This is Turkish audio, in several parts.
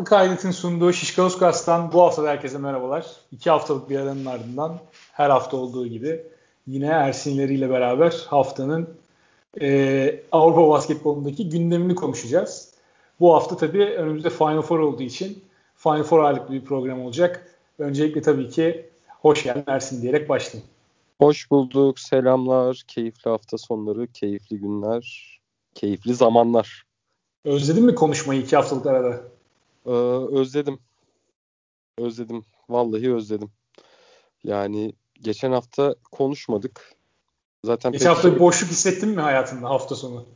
Farklı kaydetin sunduğu Şişkaluskas'tan bu hafta herkese merhabalar. İki haftalık bir aranın ardından her hafta olduğu gibi yine Ersinleriyle beraber haftanın e, Avrupa basketbolundaki gündemini konuşacağız. Bu hafta tabii önümüzde Final Four olduğu için Final Four ağırlıklı bir program olacak. Öncelikle tabii ki hoş geldin Ersin diyerek başlayayım. Hoş bulduk, selamlar, keyifli hafta sonları, keyifli günler, keyifli zamanlar. Özledin mi konuşmayı iki haftalık arada? Ee, özledim. Özledim. Vallahi özledim. Yani geçen hafta konuşmadık. Zaten geçen hafta bir şey... boşluk hissettin mi hayatında hafta sonu?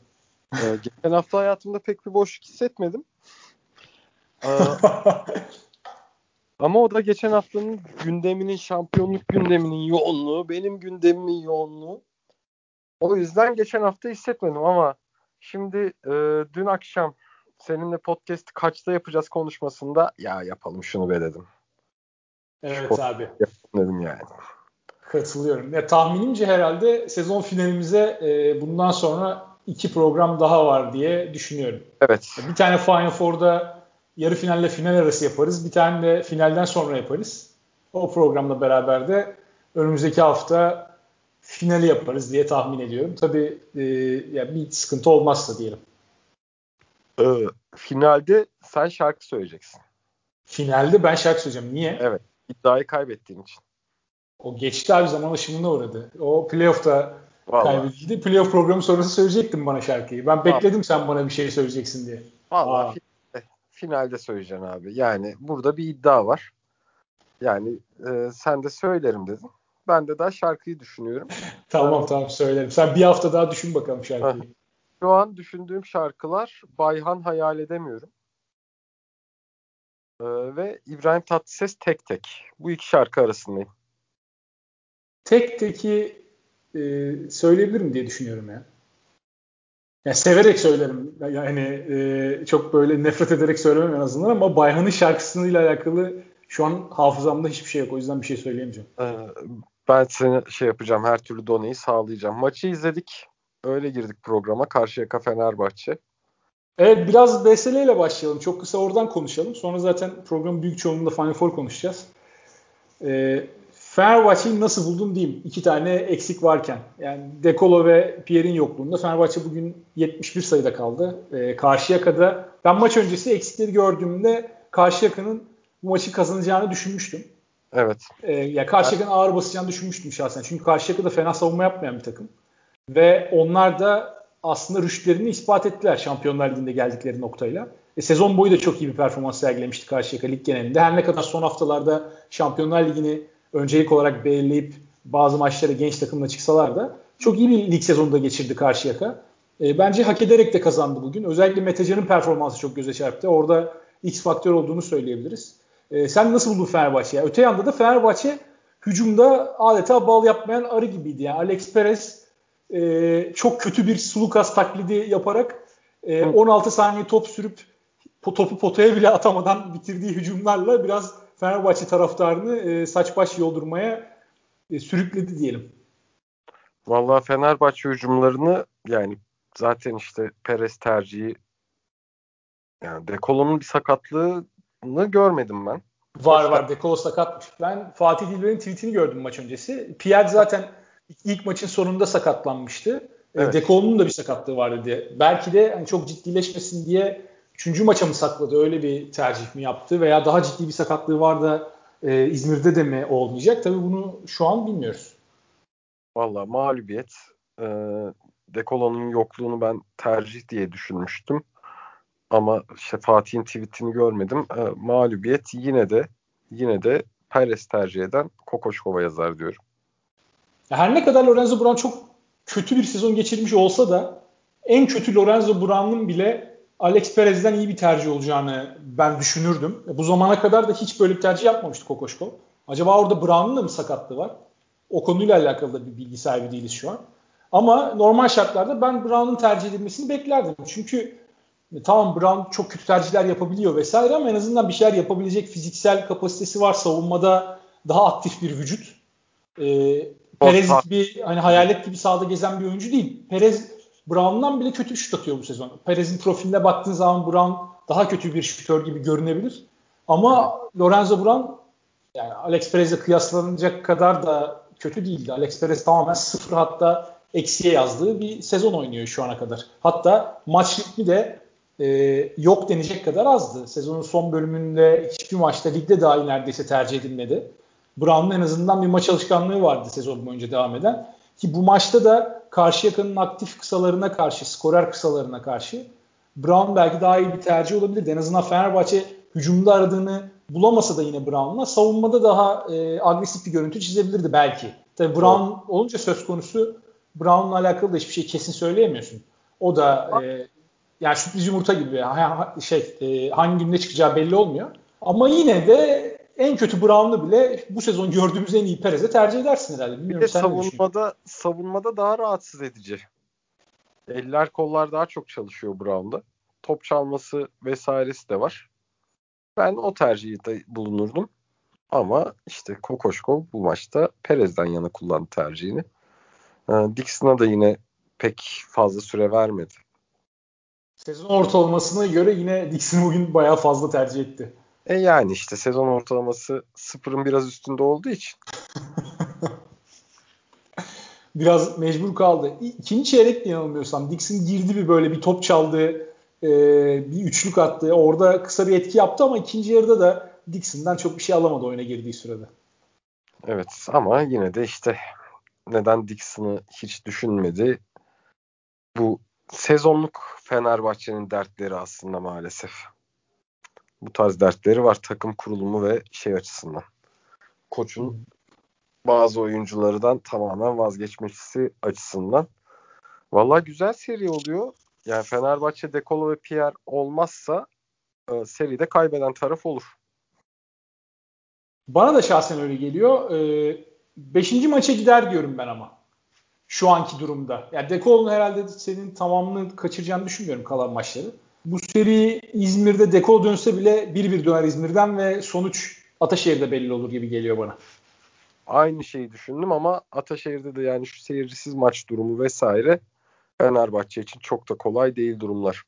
Ee, geçen hafta hayatımda pek bir boşluk hissetmedim. Ee, ama o da geçen haftanın gündeminin, şampiyonluk gündeminin yoğunluğu, benim gündemimin yoğunluğu. O yüzden geçen hafta hissetmedim ama şimdi e, dün akşam seninle podcast kaçta yapacağız konuşmasında ya yapalım şunu be dedim. Evet Çok abi. dedim yani. Katılıyorum. Ya tahminimce herhalde sezon finalimize e, bundan sonra iki program daha var diye düşünüyorum. Evet. Bir tane Final Four'da yarı finalle final arası yaparız. Bir tane de finalden sonra yaparız. O programla beraber de önümüzdeki hafta finali yaparız diye tahmin ediyorum. Tabii e, yani bir sıkıntı olmazsa diyelim. Ee, finalde sen şarkı söyleyeceksin. Finalde ben şarkı söyleyeceğim. Niye? Evet. İddiayı kaybettiğin için. O geçti abi zaman aşımına uğradı. O playoff'ta kaybedildi. Playoff programı sonrası söyleyecektin bana şarkıyı. Ben bekledim Vallahi. sen bana bir şey söyleyeceksin diye. Vallahi finalde, finalde söyleyeceksin abi. Yani burada bir iddia var. Yani e, sen de söylerim dedin. Ben de daha şarkıyı düşünüyorum. tamam tamam söylerim. Sen bir hafta daha düşün bakalım şarkıyı. Şu an düşündüğüm şarkılar Bayhan Hayal Edemiyorum. Ee, ve İbrahim Tatlıses Tek Tek. Bu iki şarkı arasındayım. Tek Tek'i e, söyleyebilirim diye düşünüyorum ya. Yani severek söylerim. Yani e, çok böyle nefret ederek söylemem en azından ama Bayhan'ın şarkısıyla alakalı şu an hafızamda hiçbir şey yok. O yüzden bir şey söyleyemeyeceğim. Ee, ben seni şey yapacağım. Her türlü doneyi sağlayacağım. Maçı izledik. Öyle girdik programa. Karşıyaka Fenerbahçe. Evet biraz BSL ile başlayalım. Çok kısa oradan konuşalım. Sonra zaten programın büyük çoğunluğunda Final Four konuşacağız. Ee, Fenerbahçe'yi nasıl buldun diyeyim. İki tane eksik varken. Yani Dekolo ve Pierre'in yokluğunda Fenerbahçe bugün 71 sayıda kaldı. Ee, Karşıyaka'da ben maç öncesi eksikleri gördüğümde Karşıyaka'nın bu maçı kazanacağını düşünmüştüm. Evet. Ee, ya Karşıyaka'nın ağır basacağını düşünmüştüm şahsen. Çünkü Karşıyaka da fena savunma yapmayan bir takım. Ve onlar da aslında rüştlerini ispat ettiler Şampiyonlar Ligi'nde geldikleri noktayla. E, sezon boyu da çok iyi bir performans sergilemişti Karşıyaka lig genelinde. Her ne kadar son haftalarda Şampiyonlar Ligi'ni öncelik olarak belirleyip bazı maçlara genç takımla çıksalar da çok iyi bir lig sezonunda geçirdi Karşıyaka. E, bence hak ederek de kazandı bugün. Özellikle Metecan'ın performansı çok göze çarptı. Orada X faktör olduğunu söyleyebiliriz. E, sen nasıl buldun Fenerbahçe'yi? Öte yanda da Fenerbahçe hücumda adeta bal yapmayan arı gibiydi. Yani Alex Perez e, çok kötü bir Sulukas taklidi yaparak e, 16 saniye top sürüp topu potaya bile atamadan bitirdiği hücumlarla biraz Fenerbahçe taraftarını e, saç baş yoldurmaya e, sürükledi diyelim. Vallahi Fenerbahçe hücumlarını yani zaten işte Perez tercihi yani Dekolo'nun bir sakatlığını görmedim ben. Var var Dekolo sakatmış. Ben Fatih Dilber'in tweetini gördüm maç öncesi. Pierre zaten ilk maçın sonunda sakatlanmıştı. E, evet. Dekolo'nun da bir sakatlığı vardı diye. Belki de hani çok ciddileşmesin diye üçüncü maça mı sakladı öyle bir tercih mi yaptı veya daha ciddi bir sakatlığı var da e, İzmir'de de mi olmayacak? Tabii bunu şu an bilmiyoruz. Valla mağlubiyet. E, Dekolo'nun yokluğunu ben tercih diye düşünmüştüm. Ama işte Fatih'in tweetini görmedim. E, mağlubiyet yine de yine de Perez tercih eden Kokoşkova yazar diyorum. Her ne kadar Lorenzo Brown çok kötü bir sezon geçirmiş olsa da en kötü Lorenzo Brown'un bile Alex Perez'den iyi bir tercih olacağını ben düşünürdüm. Bu zamana kadar da hiç böyle bir tercih yapmamıştı Kokoşkov. Acaba orada Brown'un da mı sakatlığı var? O konuyla alakalı da bir bilgi sahibi değiliz şu an. Ama normal şartlarda ben Brown'un tercih edilmesini beklerdim. Çünkü e, tamam Brown çok kötü tercihler yapabiliyor vesaire ama en azından bir şeyler yapabilecek fiziksel kapasitesi var. Savunmada daha aktif bir vücut. Ee, Perez gibi hani hayalet gibi sahada gezen bir oyuncu değil. Perez Brown'dan bile kötü şut atıyor bu sezon. Perez'in profiline baktığın zaman Brown daha kötü bir şütör gibi görünebilir. Ama Lorenzo Brown yani Alex Perez'le kıyaslanacak kadar da kötü değildi. Alex Perez tamamen sıfır hatta eksiye yazdığı bir sezon oynuyor şu ana kadar. Hatta maç ritmi de e, yok denecek kadar azdı. Sezonun son bölümünde hiçbir maçta ligde dahi neredeyse tercih edilmedi. Brown'un en azından bir maç alışkanlığı vardı sezon boyunca devam eden. Ki bu maçta da karşı yakanın aktif kısalarına karşı, skorer kısalarına karşı Brown belki daha iyi bir tercih olabilirdi. En azından Fenerbahçe hücumda aradığını bulamasa da yine Brown'la savunmada daha e, agresif bir görüntü çizebilirdi belki. Tabii Brown olunca söz konusu Brown'la alakalı da hiçbir şey kesin söyleyemiyorsun. O da e, yani sürpriz yumurta gibi şey e, hangi günde çıkacağı belli olmuyor. Ama yine de en kötü Brown'u bile bu sezon gördüğümüz en iyi Perez'e tercih edersin herhalde. Bilmiyorum, bir de savunmada savunmada daha rahatsız edici. Eller kollar daha çok çalışıyor Brown'da. Top çalması vesairesi de var. Ben o tercihi de bulunurdum. Ama işte Kokoşkov bu maçta Perez'den yana kullandı tercihini. Ee, Dixon'a da yine pek fazla süre vermedi. Sezon ortalamasına göre yine Dixon bugün bayağı fazla tercih etti. E yani işte sezon ortalaması sıfırın biraz üstünde olduğu için. biraz mecbur kaldı. İkinci çeyrek yanılmıyorsam Dixon girdi bir böyle bir top çaldı, e, bir üçlük attı. Orada kısa bir etki yaptı ama ikinci yarıda da Dixon'dan çok bir şey alamadı oyuna girdiği sırada. Evet ama yine de işte neden Dixon'ı hiç düşünmedi? Bu sezonluk Fenerbahçe'nin dertleri aslında maalesef. Bu tarz dertleri var takım kurulumu ve şey açısından. Koçun bazı oyunculardan tamamen vazgeçmesi açısından. Valla güzel seri oluyor. Yani Fenerbahçe Dekolo ve Pierre olmazsa e, seride kaybeden taraf olur. Bana da şahsen öyle geliyor. Ee, beşinci maça gider diyorum ben ama. Şu anki durumda. Yani Dekolo'nun herhalde senin tamamını kaçıracağını düşünmüyorum kalan maçları. Bu seri İzmir'de Dekolo dönse bile 1-1 döner İzmir'den ve sonuç Ataşehir'de belli olur gibi geliyor bana. Aynı şeyi düşündüm ama Ataşehir'de de yani şu seyircisiz maç durumu vesaire Fenerbahçe için çok da kolay değil durumlar.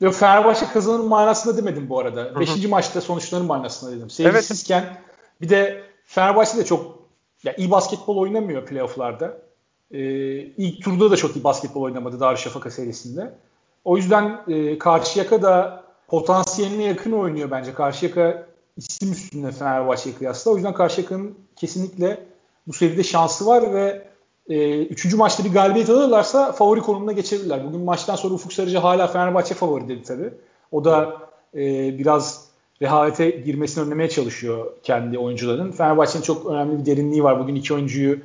Yok Fenerbahçe kazanır manasında demedim bu arada. Hı-hı. Beşinci maçta sonuçların manasında dedim. Seyircisizken evet. bir de Fenerbahçe de çok ya iyi basketbol oynamıyor playofflarda. Ee, ilk turda da çok iyi basketbol oynamadı Darüşşafaka serisinde. O yüzden e, Karşıyaka da potansiyeline yakın oynuyor bence. Karşıyaka isim üstünde Fenerbahçe'ye kıyasla. O yüzden Karşıyaka'nın kesinlikle bu seride şansı var ve e, üçüncü maçta bir galibiyet alırlarsa favori konumuna geçebilirler. Bugün maçtan sonra Ufuk Sarıcı hala Fenerbahçe favori dedi tabii. O da e, biraz rehavete girmesini önlemeye çalışıyor kendi oyuncuların. Fenerbahçe'nin çok önemli bir derinliği var. Bugün iki oyuncuyu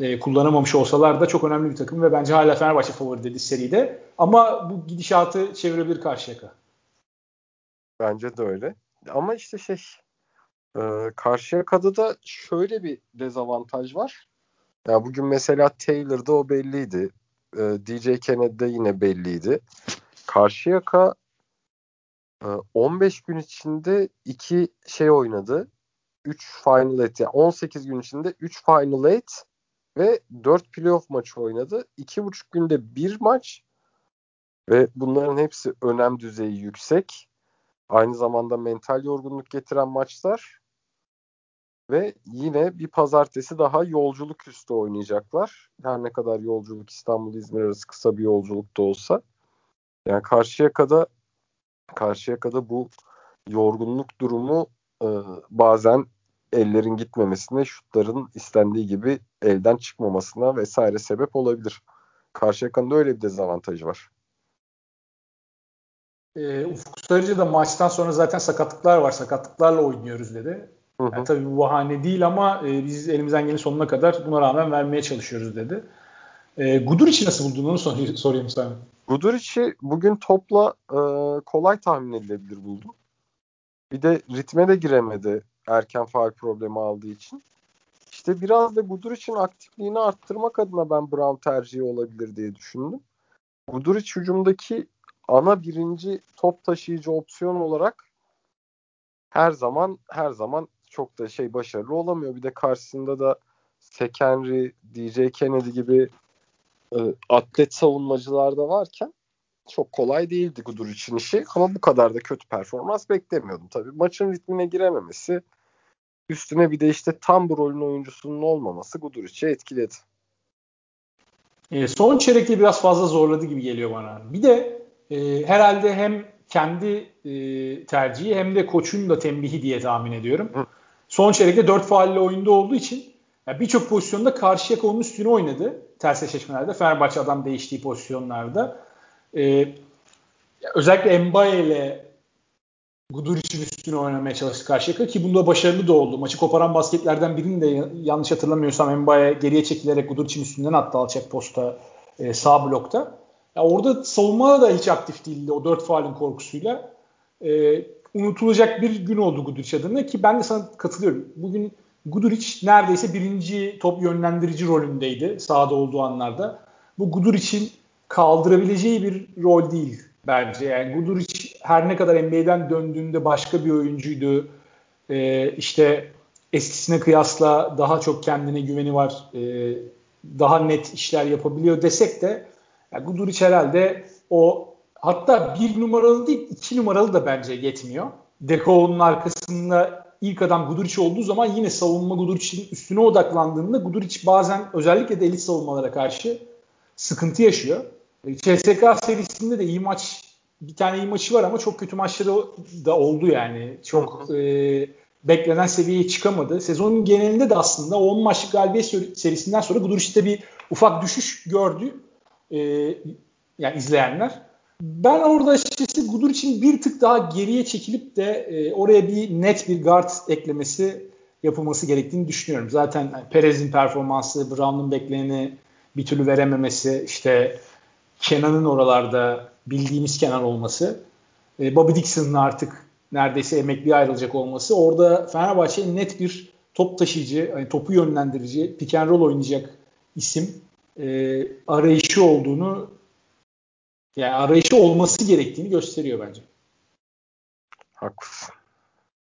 e, kullanamamış olsalar da çok önemli bir takım ve bence hala Fenerbahçe favori dedi seride. Ama bu gidişatı çevirebilir Karşıyaka. Bence de öyle. Ama işte şey e, Karşıyaka'da da şöyle bir dezavantaj var. Ya bugün mesela Taylor'da o belliydi. E, DJ Kennedy'de yine belliydi. Karşıyaka e, 15 gün içinde iki şey oynadı. 3 Final Eight yani 18 gün içinde 3 Final Eight ve 4 playoff maçı oynadı. 2,5 günde bir maç ve bunların hepsi önem düzeyi yüksek. Aynı zamanda mental yorgunluk getiren maçlar ve yine bir pazartesi daha yolculuk üstü oynayacaklar. Her ne kadar yolculuk İstanbul-İzmir arası kısa bir yolculuk da olsa. Yani karşıya kadar karşıya kadar bu yorgunluk durumu e, bazen ellerin gitmemesine, şutların istendiği gibi elden çıkmamasına vesaire sebep olabilir. Karşıyaka'nın da öyle bir dezavantajı var. E, Ufuk Sarıcı da maçtan sonra zaten sakatlıklar var. Sakatlıklarla oynuyoruz dedi. Hı hı. Yani tabii bu bahane değil ama e, biz elimizden geleni sonuna kadar buna rağmen vermeye çalışıyoruz dedi. E, Guduric'i nasıl buldun onu sor- sorayım sana. Guduric'i bugün topla e, kolay tahmin edilebilir buldum. Bir de ritme de giremedi erken faal problemi aldığı için. İşte biraz da Guduric'in aktifliğini arttırmak adına ben Brown tercihi olabilir diye düşündüm. Guduric hücumdaki ana birinci top taşıyıcı opsiyon olarak her zaman her zaman çok da şey başarılı olamıyor. Bir de karşısında da Sekenri, DJ Kennedy gibi e, atlet savunmacılar da varken çok kolay değildi Gudur için işi ama bu kadar da kötü performans beklemiyordum. Tabii maçın ritmine girememesi üstüne bir de işte tam bu rolün oyuncusunun olmaması Guduric'i etkiledi. E, son çeyrekte biraz fazla zorladı gibi geliyor bana. Bir de e, herhalde hem kendi e, tercihi hem de koçun da tembihi diye tahmin ediyorum. Hı. Son çeyrekte 4 faalle oyunda olduğu için yani birçok pozisyonda karşıya onun üstüne oynadı ters eşleşmelerde. Fenerbahçe adam değiştiği pozisyonlarda. Ee, özellikle Mbaye ile Guduric'in üstüne oynamaya çalıştı karşıya ki bunda başarılı da oldu. Maçı koparan basketlerden birini de yanlış hatırlamıyorsam Mbaye geriye çekilerek Guduric'in üstünden attı alçak posta e, sağ blokta. Ya orada savunmada da hiç aktif değildi o dört faalin korkusuyla. E, unutulacak bir gün oldu Guduric adına ki ben de sana katılıyorum. Bugün Guduric neredeyse birinci top yönlendirici rolündeydi sahada olduğu anlarda. Bu Guduric'in kaldırabileceği bir rol değil bence. Yani Guduric her ne kadar NBA'den döndüğünde başka bir oyuncuydu. Ee, işte eskisine kıyasla daha çok kendine güveni var. Ee, daha net işler yapabiliyor desek de yani Guduric herhalde o hatta bir numaralı değil iki numaralı da bence yetmiyor. Deko'nun arkasında ilk adam Guduric olduğu zaman yine savunma Guduric'in üstüne odaklandığında Guduric bazen özellikle de elit savunmalara karşı sıkıntı yaşıyor. CSK serisinde de iyi maç bir tane iyi maçı var ama çok kötü maçları da oldu yani. Çok e, beklenen seviyeye çıkamadı. Sezonun genelinde de aslında 10 maçlık galibiyet serisinden sonra Guduric'te bir ufak düşüş gördü. E, yani izleyenler. Ben orada açıkçası Gudur için bir tık daha geriye çekilip de e, oraya bir net bir guard eklemesi yapılması gerektiğini düşünüyorum. Zaten Perez'in performansı, Brown'un bekleneni bir türlü verememesi, işte Kenan'ın oralarda bildiğimiz Kenan olması, e, Bobby Dixon'ın artık neredeyse emekli ayrılacak olması orada Fenerbahçe'nin net bir top taşıyıcı, hani topu yönlendirici, pick and roll oynayacak isim e, arayışı olduğunu yani arayışı olması gerektiğini gösteriyor bence. Haklısın.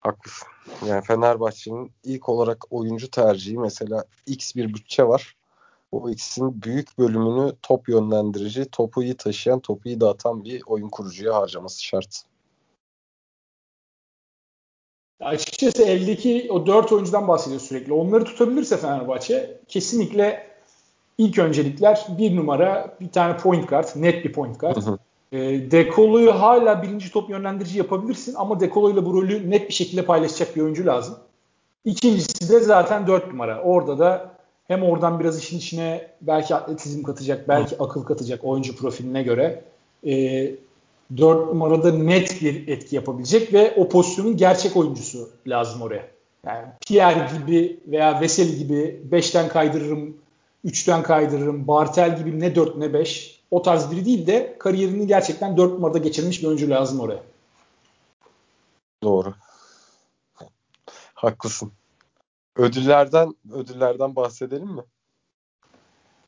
Haklısın. Yani Fenerbahçe'nin ilk olarak oyuncu tercihi mesela X bir bütçe var. O X'in büyük bölümünü top yönlendirici, topu iyi taşıyan, topu iyi dağıtan bir oyun kurucuya harcaması şart. Açıkçası eldeki o dört oyuncudan bahsediyor sürekli. Onları tutabilirse Fenerbahçe kesinlikle ilk öncelikler bir numara bir tane point guard, net bir point guard. Hı hı. E, Dekolo'yu hala birinci top yönlendirici yapabilirsin ama Dekolo'yla bu rolü net bir şekilde paylaşacak bir oyuncu lazım. İkincisi de zaten dört numara. Orada da hem oradan biraz işin içine belki atletizm katacak, belki akıl katacak oyuncu profiline göre. E, dört numarada net bir etki yapabilecek ve o pozisyonun gerçek oyuncusu lazım oraya. Yani Pierre gibi veya Veseli gibi beşten kaydırırım, üçten kaydırırım. Bartel gibi ne 4 ne 5. O tarz biri değil de kariyerini gerçekten 4 numarada geçirmiş bir oyuncu lazım oraya. Doğru. Haklısın. Ödüllerden ödüllerden bahsedelim mi?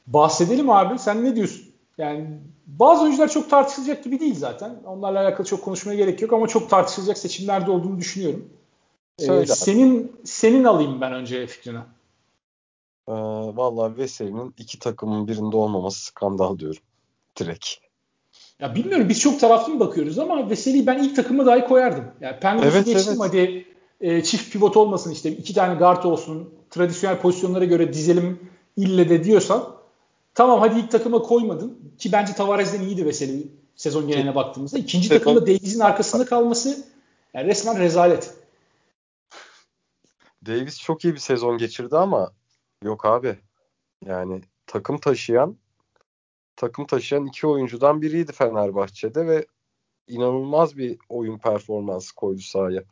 Bahsedelim abi. Sen ne diyorsun? Yani bazı oyuncular çok tartışılacak gibi değil zaten. Onlarla alakalı çok konuşmaya gerek yok ama çok tartışılacak seçimlerde olduğunu düşünüyorum. Ee, senin senin alayım ben önce fikrini. Ee, vallahi Veseli'nin iki takımın birinde olmaması skandal diyorum. Direkt. Ya bilmiyorum biz çok taraflı mı bakıyoruz ama Veseli'yi ben ilk takıma dahi koyardım. Yani Pengos'u evet, geçtim evet. hadi e, çift pivot olmasın işte iki tane guard olsun tradisyonel pozisyonlara göre dizelim ille de diyorsan tamam hadi ilk takıma koymadın ki bence Tavares'den iyiydi Veseli sezon geneline baktığımızda. İkinci takımda Davis'in arkasında kalması yani resmen rezalet. Davis çok iyi bir sezon geçirdi ama Yok abi. Yani takım taşıyan takım taşıyan iki oyuncudan biriydi Fenerbahçe'de ve inanılmaz bir oyun performansı koydu sahaya.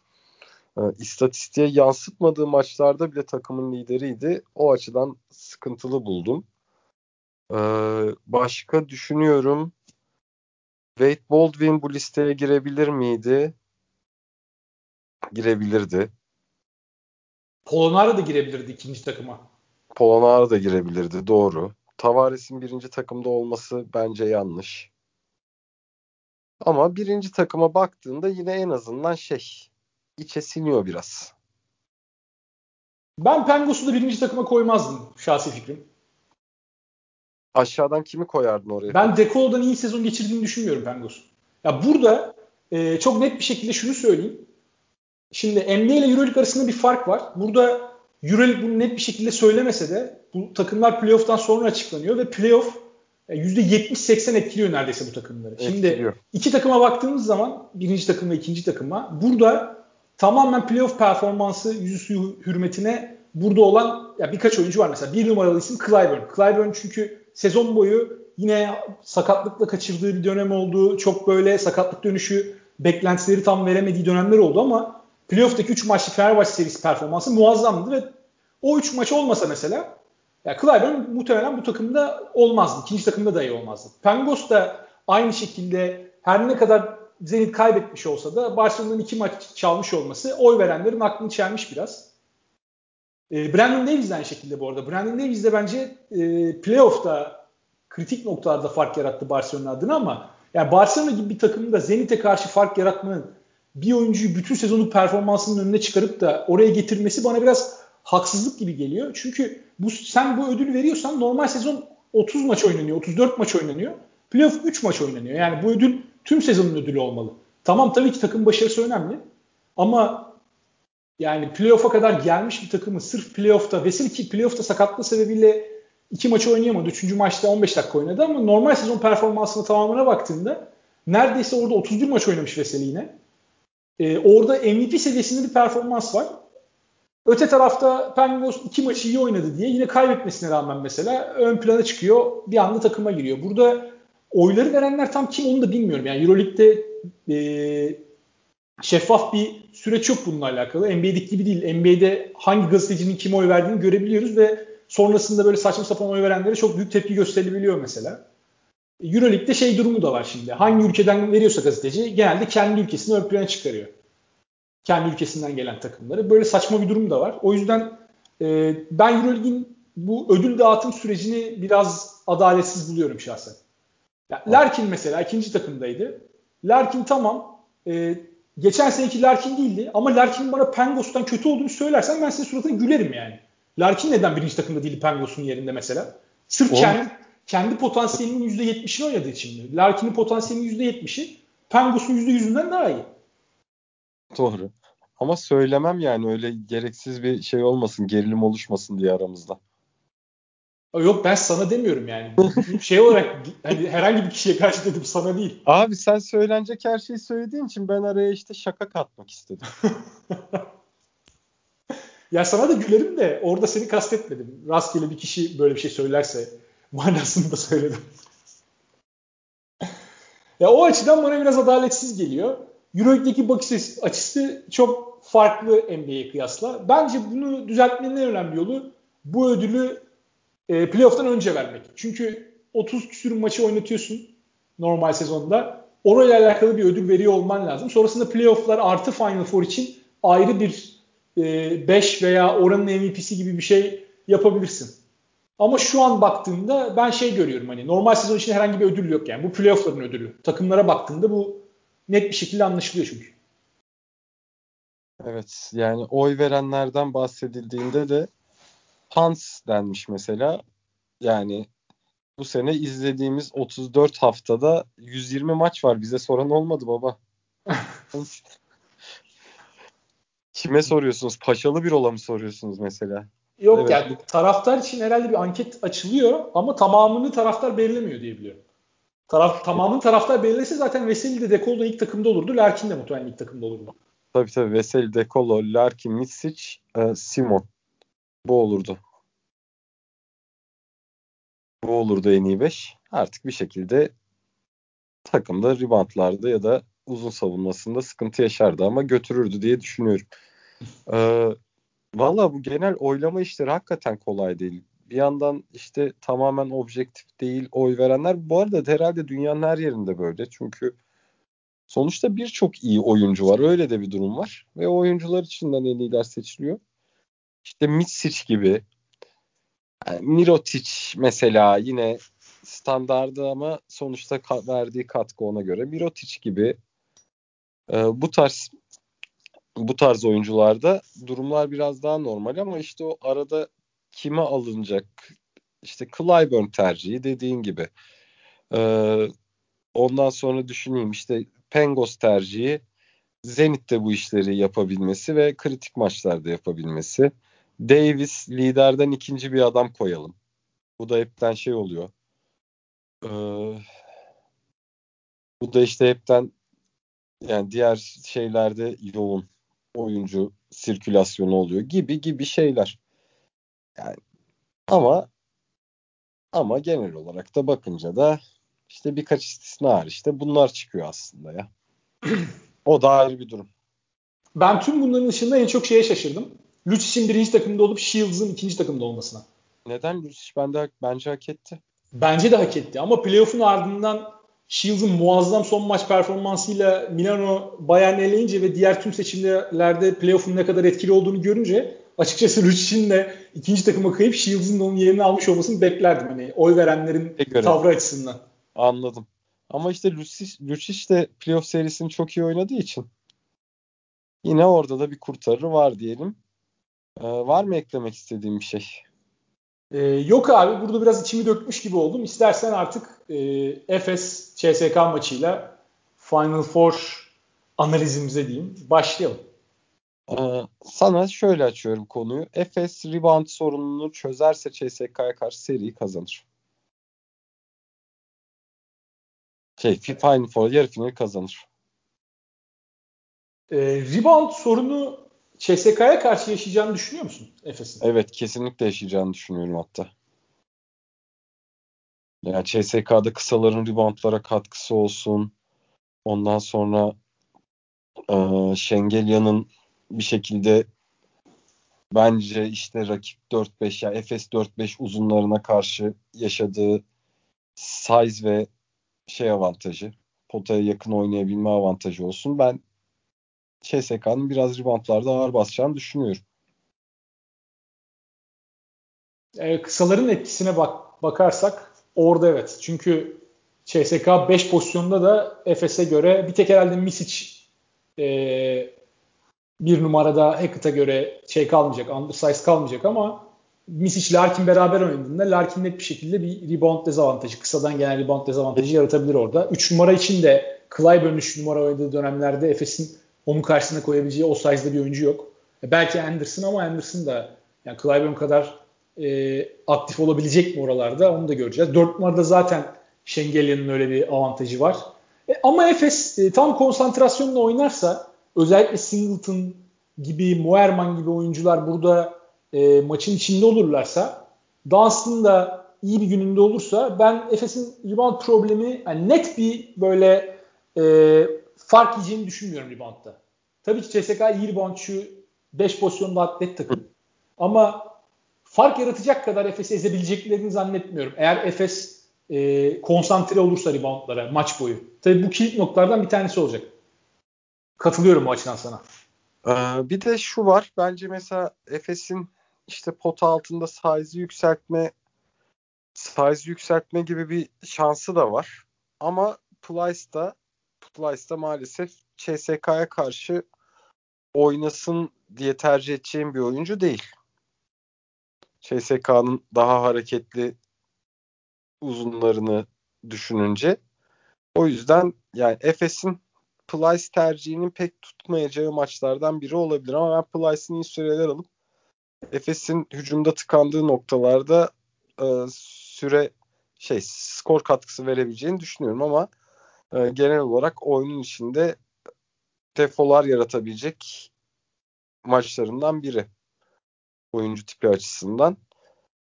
E, yansıtmadığı maçlarda bile takımın lideriydi. O açıdan sıkıntılı buldum. E, başka düşünüyorum. Wade Baldwin bu listeye girebilir miydi? Girebilirdi. Polonara da girebilirdi ikinci takıma. Polonara da girebilirdi doğru. Tavares'in birinci takımda olması bence yanlış. Ama birinci takıma baktığında yine en azından şey içe siniyor biraz. Ben Pengos'u da birinci takıma koymazdım şahsi fikrim. Aşağıdan kimi koyardın oraya? Ben Dekolo'dan iyi sezon geçirdiğini düşünmüyorum Pangos. Ya burada e, çok net bir şekilde şunu söyleyeyim. Şimdi NBA ile EuroLeague arasında bir fark var. Burada EuroLeague bunu net bir şekilde söylemese de bu takımlar playoff'tan sonra açıklanıyor ve playoff %70-80 e, etkiliyor neredeyse bu takımları. Etkiliyor. Şimdi iki takıma baktığımız zaman birinci takım ve ikinci takıma burada tamamen playoff performansı yüzüstü hürmetine burada olan ya birkaç oyuncu var mesela. Bir numaralı isim Clyburn. Clyburn çünkü sezon boyu yine sakatlıkla kaçırdığı bir dönem oldu. Çok böyle sakatlık dönüşü beklentileri tam veremediği dönemler oldu ama playoff'taki 3 maçlık Fenerbahçe serisi performansı muazzamdı ve o 3 maç olmasa mesela ya Clyburn muhtemelen bu takımda olmazdı. İkinci takımda dahi olmazdı. Pangos da aynı şekilde her ne kadar Zenit kaybetmiş olsa da Barcelona'nın iki maç çalmış olması oy verenlerin aklını çelmiş biraz. E, Brandon Davies aynı şekilde bu arada. Brandon Davies de bence e, playoff'ta kritik noktalarda fark yarattı Barcelona adına ama yani Barcelona gibi bir takımın da Zenit'e karşı fark yaratmanın bir oyuncuyu bütün sezonluk performansının önüne çıkarıp da oraya getirmesi bana biraz haksızlık gibi geliyor. Çünkü bu sen bu ödülü veriyorsan normal sezon 30 maç oynanıyor, 34 maç oynanıyor. Playoff 3 maç oynanıyor. Yani bu ödül tüm sezonun ödülü olmalı. Tamam tabii ki takım başarısı önemli. Ama yani playoff'a kadar gelmiş bir takımı sırf playoff'ta Veseli ki playoff'ta sakatlığı sebebiyle iki maçı oynayamadı. Üçüncü maçta 15 dakika oynadı ama normal sezon performansına tamamına baktığında neredeyse orada 31 maç oynamış Veseli yine. Ee, orada MVP seviyesinde bir performans var. Öte tarafta Penguins iki maçı iyi oynadı diye yine kaybetmesine rağmen mesela ön plana çıkıyor. Bir anda takıma giriyor. Burada oyları verenler tam kim onu da bilmiyorum. Yani Euroleague'de e, şeffaf bir süreç yok bununla alakalı. NBA'deki gibi değil. NBA'de hangi gazetecinin kime oy verdiğini görebiliyoruz ve sonrasında böyle saçma sapan oy verenlere çok büyük tepki gösterilebiliyor mesela. Euroleague'de şey durumu da var şimdi. Hangi ülkeden veriyorsa gazeteci genelde kendi ülkesini ön plana çıkarıyor. Kendi ülkesinden gelen takımları. Böyle saçma bir durum da var. O yüzden e, ben Euroleague'in bu ödül dağıtım sürecini biraz adaletsiz buluyorum şahsen. Ya, Larkin mesela ikinci takımdaydı. Larkin tamam. E, geçen seneki Larkin değildi ama Larkin'in bana Pengos'tan kötü olduğunu söylersen ben senin suratına gülerim yani. Larkin neden birinci takımda değil Pengos'un yerinde mesela? Sırf Oğlum. kendi, kendi potansiyelinin %70'ini oynadığı için mi? Larkin'in potansiyelinin %70'i Pengos'un %100'ünden daha iyi. Doğru. Ama söylemem yani öyle gereksiz bir şey olmasın, gerilim oluşmasın diye aramızda. Yok ben sana demiyorum yani. şey olarak hani herhangi bir kişiye karşı dedim sana değil. Abi sen söylenecek her şeyi söylediğin için ben araya işte şaka katmak istedim. ya sana da gülerim de orada seni kastetmedim. Rastgele bir kişi böyle bir şey söylerse manasında söyledim. ya o açıdan bana biraz adaletsiz geliyor. Euroleague'deki bakış açısı çok farklı NBA'ye kıyasla. Bence bunu düzeltmenin en önemli yolu bu ödülü e, playoff'tan önce vermek. Çünkü 30 küsür maçı oynatıyorsun normal sezonda. Orayla alakalı bir ödül veriyor olman lazım. Sonrasında playoff'lar artı Final Four için ayrı bir 5 e, veya oranın MVP'si gibi bir şey yapabilirsin. Ama şu an baktığımda ben şey görüyorum hani normal sezon için herhangi bir ödül yok yani. Bu playoff'ların ödülü. Takımlara baktığında bu net bir şekilde anlaşılıyor çünkü. Evet yani oy verenlerden bahsedildiğinde de Hans denmiş mesela. Yani bu sene izlediğimiz 34 haftada 120 maç var. Bize soran olmadı baba. Kime soruyorsunuz? Paşalı bir ola mı soruyorsunuz mesela? Yok evet. yani taraftar için herhalde bir anket açılıyor ama tamamını taraftar belirlemiyor diye biliyorum. Taraf, tamamını taraftar belirlese zaten Veseli de Dekolo ilk takımda olurdu. Larkin de muhtemelen ilk takımda olurdu. Tabii tabii Veseli, Dekolo, Larkin, Mitsic, e, Simon. Bu olurdu. Bu olurdu en iyi 5. Artık bir şekilde takımda reboundlarda ya da uzun savunmasında sıkıntı yaşardı ama götürürdü diye düşünüyorum. Ee, Valla bu genel oylama işleri hakikaten kolay değil. Bir yandan işte tamamen objektif değil oy verenler. Bu arada herhalde dünyanın her yerinde böyle. Çünkü sonuçta birçok iyi oyuncu var. Öyle de bir durum var. Ve oyuncular içinden en iyiler seçiliyor. İşte Mitsic gibi. Yani Mirotic mesela yine standardı ama sonuçta verdiği katkı ona göre. Mirotic gibi e, bu tarz bu tarz oyuncularda durumlar biraz daha normal ama işte o arada kime alınacak işte Clyburn tercihi dediğin gibi. Ee, ondan sonra düşüneyim işte Pengos tercihi Zenit'te bu işleri yapabilmesi ve kritik maçlarda yapabilmesi. Davis liderden ikinci bir adam koyalım. Bu da hepten şey oluyor. Ee, bu da işte hepten yani diğer şeylerde yoğun oyuncu sirkülasyonu oluyor gibi gibi şeyler. Yani ama ama genel olarak da bakınca da işte birkaç istisna hariç de bunlar çıkıyor aslında ya. o da ayrı bir durum. Ben tüm bunların dışında en çok şeye şaşırdım. Lucic'in birinci takımda olup Shields'ın ikinci takımda olmasına. Neden Lucic bende bence hak etti. Bence de hak etti ama playoff'un ardından Shields'ın muazzam son maç performansıyla Milano Bayern eleyince ve diğer tüm seçimlerde playoff'un ne kadar etkili olduğunu görünce açıkçası Lucic'in de ikinci takıma kayıp Shields'ın onun yerini almış olmasını beklerdim. Hani oy verenlerin tavrı açısından. Anladım. Ama işte Lucic, Lucic de playoff serisini çok iyi oynadığı için yine orada da bir kurtarı var diyelim. Ee, var mı eklemek istediğim bir şey? Ee, yok abi burada biraz içimi dökmüş gibi oldum. İstersen artık e, Efes CSK maçıyla Final Four analizimize diyeyim. Başlayalım. Ee, sana şöyle açıyorum konuyu. Efes rebound sorununu çözerse CSK'ya karşı seriyi kazanır. Şey, Final Four yarı finali kazanır. E, rebound sorunu CSK'ya karşı yaşayacağını düşünüyor musun Efes'in? Evet kesinlikle yaşayacağını düşünüyorum hatta. Yani CSK'da kısaların reboundlara katkısı olsun. Ondan sonra e, Şengelya'nın bir şekilde bence işte rakip 4-5 ya yani Efes 4-5 uzunlarına karşı yaşadığı size ve şey avantajı potaya yakın oynayabilme avantajı olsun. Ben CSK'nın biraz reboundlarda ağır basacağını düşünüyorum. E, kısaların etkisine bak bakarsak orada evet. Çünkü CSK 5 pozisyonda da Efes'e göre bir tek herhalde Misic e, bir numarada Hackett'a göre şey kalmayacak, undersize kalmayacak ama Misic Larkin beraber oynadığında Larkin net bir şekilde bir rebound dezavantajı, kısadan gelen rebound dezavantajı yaratabilir orada. 3 numara için de Clyburn 3 numara oynadığı dönemlerde Efes'in onun karşısına koyabileceği o size'da bir oyuncu yok. E, belki Anderson ama Anderson da yani Clyburn kadar e, aktif olabilecek mi oralarda onu da göreceğiz. 4 numarada zaten Şengelya'nın öyle bir avantajı var. E, ama Efes e, tam konsantrasyonla oynarsa özellikle Singleton gibi, Moerman gibi oyuncular burada e, maçın içinde olurlarsa Dunstan da iyi bir gününde olursa ben Efes'in rebound problemi yani net bir böyle e, fark yiyeceğini düşünmüyorum reboundda. Tabii ki CSK iyi reboundçu 5 pozisyonda atlet takım. Ama fark yaratacak kadar Efes'i ezebileceklerini zannetmiyorum. Eğer Efes e, konsantre olursa reboundlara maç boyu. Tabii bu kilit noktalardan bir tanesi olacak. Katılıyorum bu açıdan sana. Ee, bir de şu var. Bence mesela Efes'in işte pota altında size yükseltme size yükseltme gibi bir şansı da var. Ama Plyce'da Plyce'da maalesef CSK'ya karşı oynasın diye tercih edeceğim bir oyuncu değil. CSK'nın daha hareketli uzunlarını düşününce. O yüzden yani Efes'in Plyce tercihinin pek tutmayacağı maçlardan biri olabilir ama ben Plyce'in iyi süreler alıp Efes'in hücumda tıkandığı noktalarda e, süre şey skor katkısı verebileceğini düşünüyorum ama e, genel olarak oyunun içinde defolar yaratabilecek maçlarından biri oyuncu tipi açısından.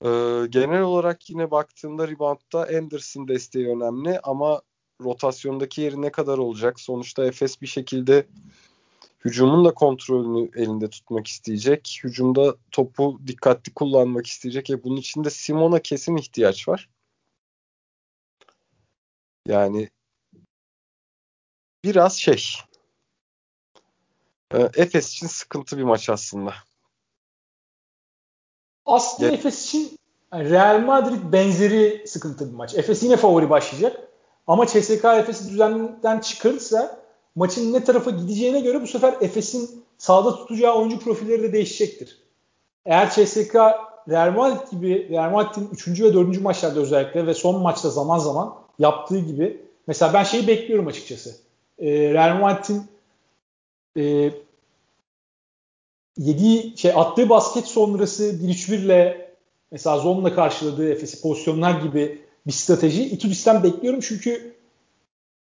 E, genel olarak yine baktığımda reboundda Anderson desteği önemli ama rotasyondaki yeri ne kadar olacak? Sonuçta Efes bir şekilde hücumun da kontrolünü elinde tutmak isteyecek. Hücumda topu dikkatli kullanmak isteyecek. E bunun için de Simon'a kesin ihtiyaç var. Yani biraz şey e, Efes için sıkıntı bir maç aslında. Aslında ya, Efes için Real Madrid benzeri sıkıntı bir maç. Efes yine favori başlayacak. Ama CSK Efes'i düzenden çıkarırsa maçın ne tarafa gideceğine göre bu sefer Efes'in sağda tutacağı oyuncu profilleri de değişecektir. Eğer CSK Real Madrid gibi Real Madrid'in 3. ve 4. maçlarda özellikle ve son maçta zaman zaman yaptığı gibi mesela ben şeyi bekliyorum açıkçası. E, Real Madrid'in e, yediği şey attığı basket sonrası 1-3-1 ile mesela zonla karşıladığı Efes'i pozisyonlar gibi bir strateji Itudis'ten bekliyorum çünkü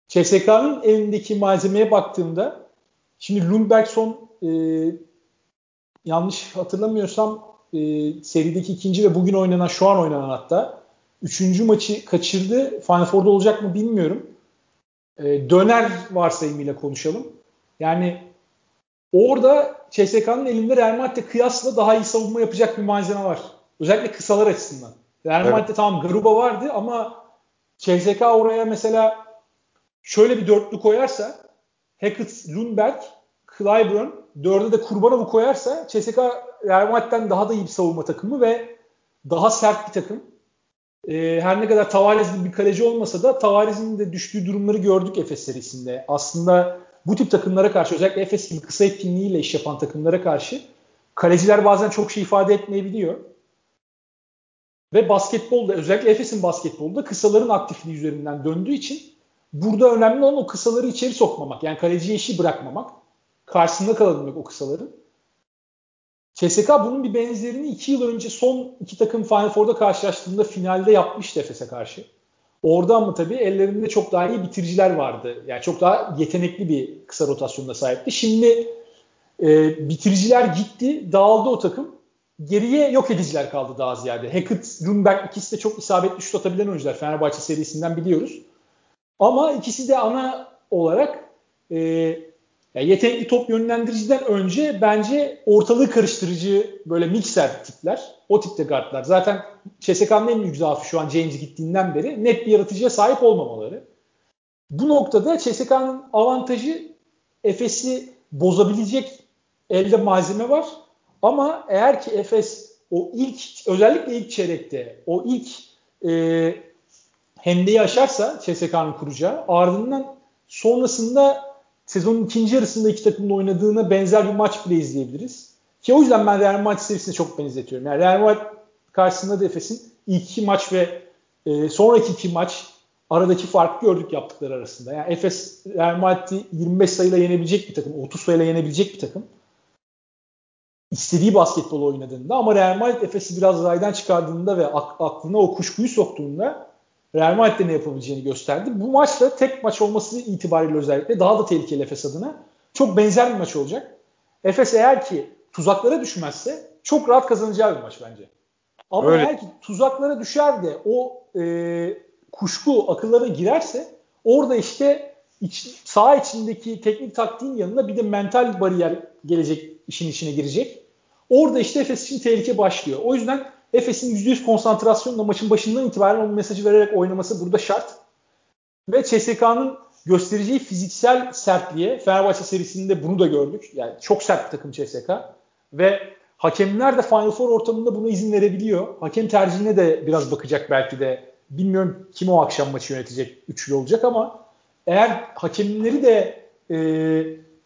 CSK'nın elindeki malzemeye baktığımda şimdi Lundberg son e, yanlış hatırlamıyorsam e, serideki ikinci ve bugün oynanan şu an oynanan hatta üçüncü maçı kaçırdı. Final Four'da olacak mı bilmiyorum. E, döner varsayımıyla konuşalım. Yani orada CSK'nın elinde Real Madrid'e kıyasla daha iyi savunma yapacak bir malzeme var. Özellikle kısalar açısından. Real evet. Madrid'de tamam Garuba vardı ama CSK oraya mesela şöyle bir dörtlü koyarsa Hackett, Lundberg, Clyburn, dörde de Kurbanov'u koyarsa CSK Real Madrid'den daha da iyi bir savunma takımı ve daha sert bir takım. Ee, her ne kadar Tavares gibi bir kaleci olmasa da Tavares'in de düştüğü durumları gördük Efes serisinde. Aslında bu tip takımlara karşı özellikle Efes gibi kısa etkinliğiyle iş yapan takımlara karşı kaleciler bazen çok şey ifade etmeyebiliyor. Ve basketbolda özellikle Efes'in basketbolda kısaların aktifliği üzerinden döndüğü için burada önemli olan o kısaları içeri sokmamak. Yani kaleciye işi bırakmamak. Karşısında kalabilmek o kısaların. CSK bunun bir benzerini iki yıl önce son iki takım Final Four'da karşılaştığında finalde yapmıştı Efes'e karşı. Orada ama tabii ellerinde çok daha iyi bitiriciler vardı. Yani çok daha yetenekli bir kısa rotasyonda sahipti. Şimdi e, bitiriciler gitti, dağıldı o takım. Geriye yok ediciler kaldı daha ziyade. Hackett, Lundberg ikisi de çok isabetli şut atabilen oyuncular. Fenerbahçe serisinden biliyoruz. Ama ikisi de ana olarak e, yani yetenekli top yönlendiriciden önce bence ortalığı karıştırıcı böyle mikser tipler. O tipte guardlar. Zaten CSK'nın en büyük zaafı şu an James gittiğinden beri net bir yaratıcıya sahip olmamaları. Bu noktada CSK'nın avantajı Efes'i bozabilecek elde malzeme var. Ama eğer ki Efes o ilk özellikle ilk çeyrekte o ilk e, hendeyi aşarsa CSK'nın kuracağı ardından sonrasında sezonun ikinci yarısında iki takımın oynadığına benzer bir maç bile izleyebiliriz. Ki o yüzden ben Real Madrid serisine çok benzetiyorum. Yani Real Madrid karşısında da Efes'in ilk iki maç ve e, sonraki iki maç aradaki farkı gördük yaptıkları arasında. Yani Efes Real Madrid'i 25 sayıyla yenebilecek bir takım, 30 sayıyla yenebilecek bir takım. İstediği basketbol oynadığında ama Real Madrid Efes'i biraz raydan çıkardığında ve aklına o kuşkuyu soktuğunda Real Madrid'de ne yapabileceğini gösterdi. Bu maçta tek maç olması itibariyle özellikle daha da tehlikeli Efes adına. Çok benzer bir maç olacak. Efes eğer ki tuzaklara düşmezse çok rahat kazanacağı bir maç bence. Ama Öyle. eğer ki tuzaklara düşer de o e, kuşku akıllara girerse orada işte iç, sağ içindeki teknik taktiğin yanına bir de mental bariyer gelecek işin içine girecek. Orada işte Efes için tehlike başlıyor. O yüzden Efes'in %100 konsantrasyonla maçın başından itibaren o mesajı vererek oynaması burada şart. Ve CSK'nın göstereceği fiziksel sertliğe Fenerbahçe serisinde bunu da gördük. Yani çok sert bir takım CSK. Ve hakemler de Final Four ortamında buna izin verebiliyor. Hakem tercihine de biraz bakacak belki de. Bilmiyorum kim o akşam maçı yönetecek üçlü olacak ama eğer hakemleri de e,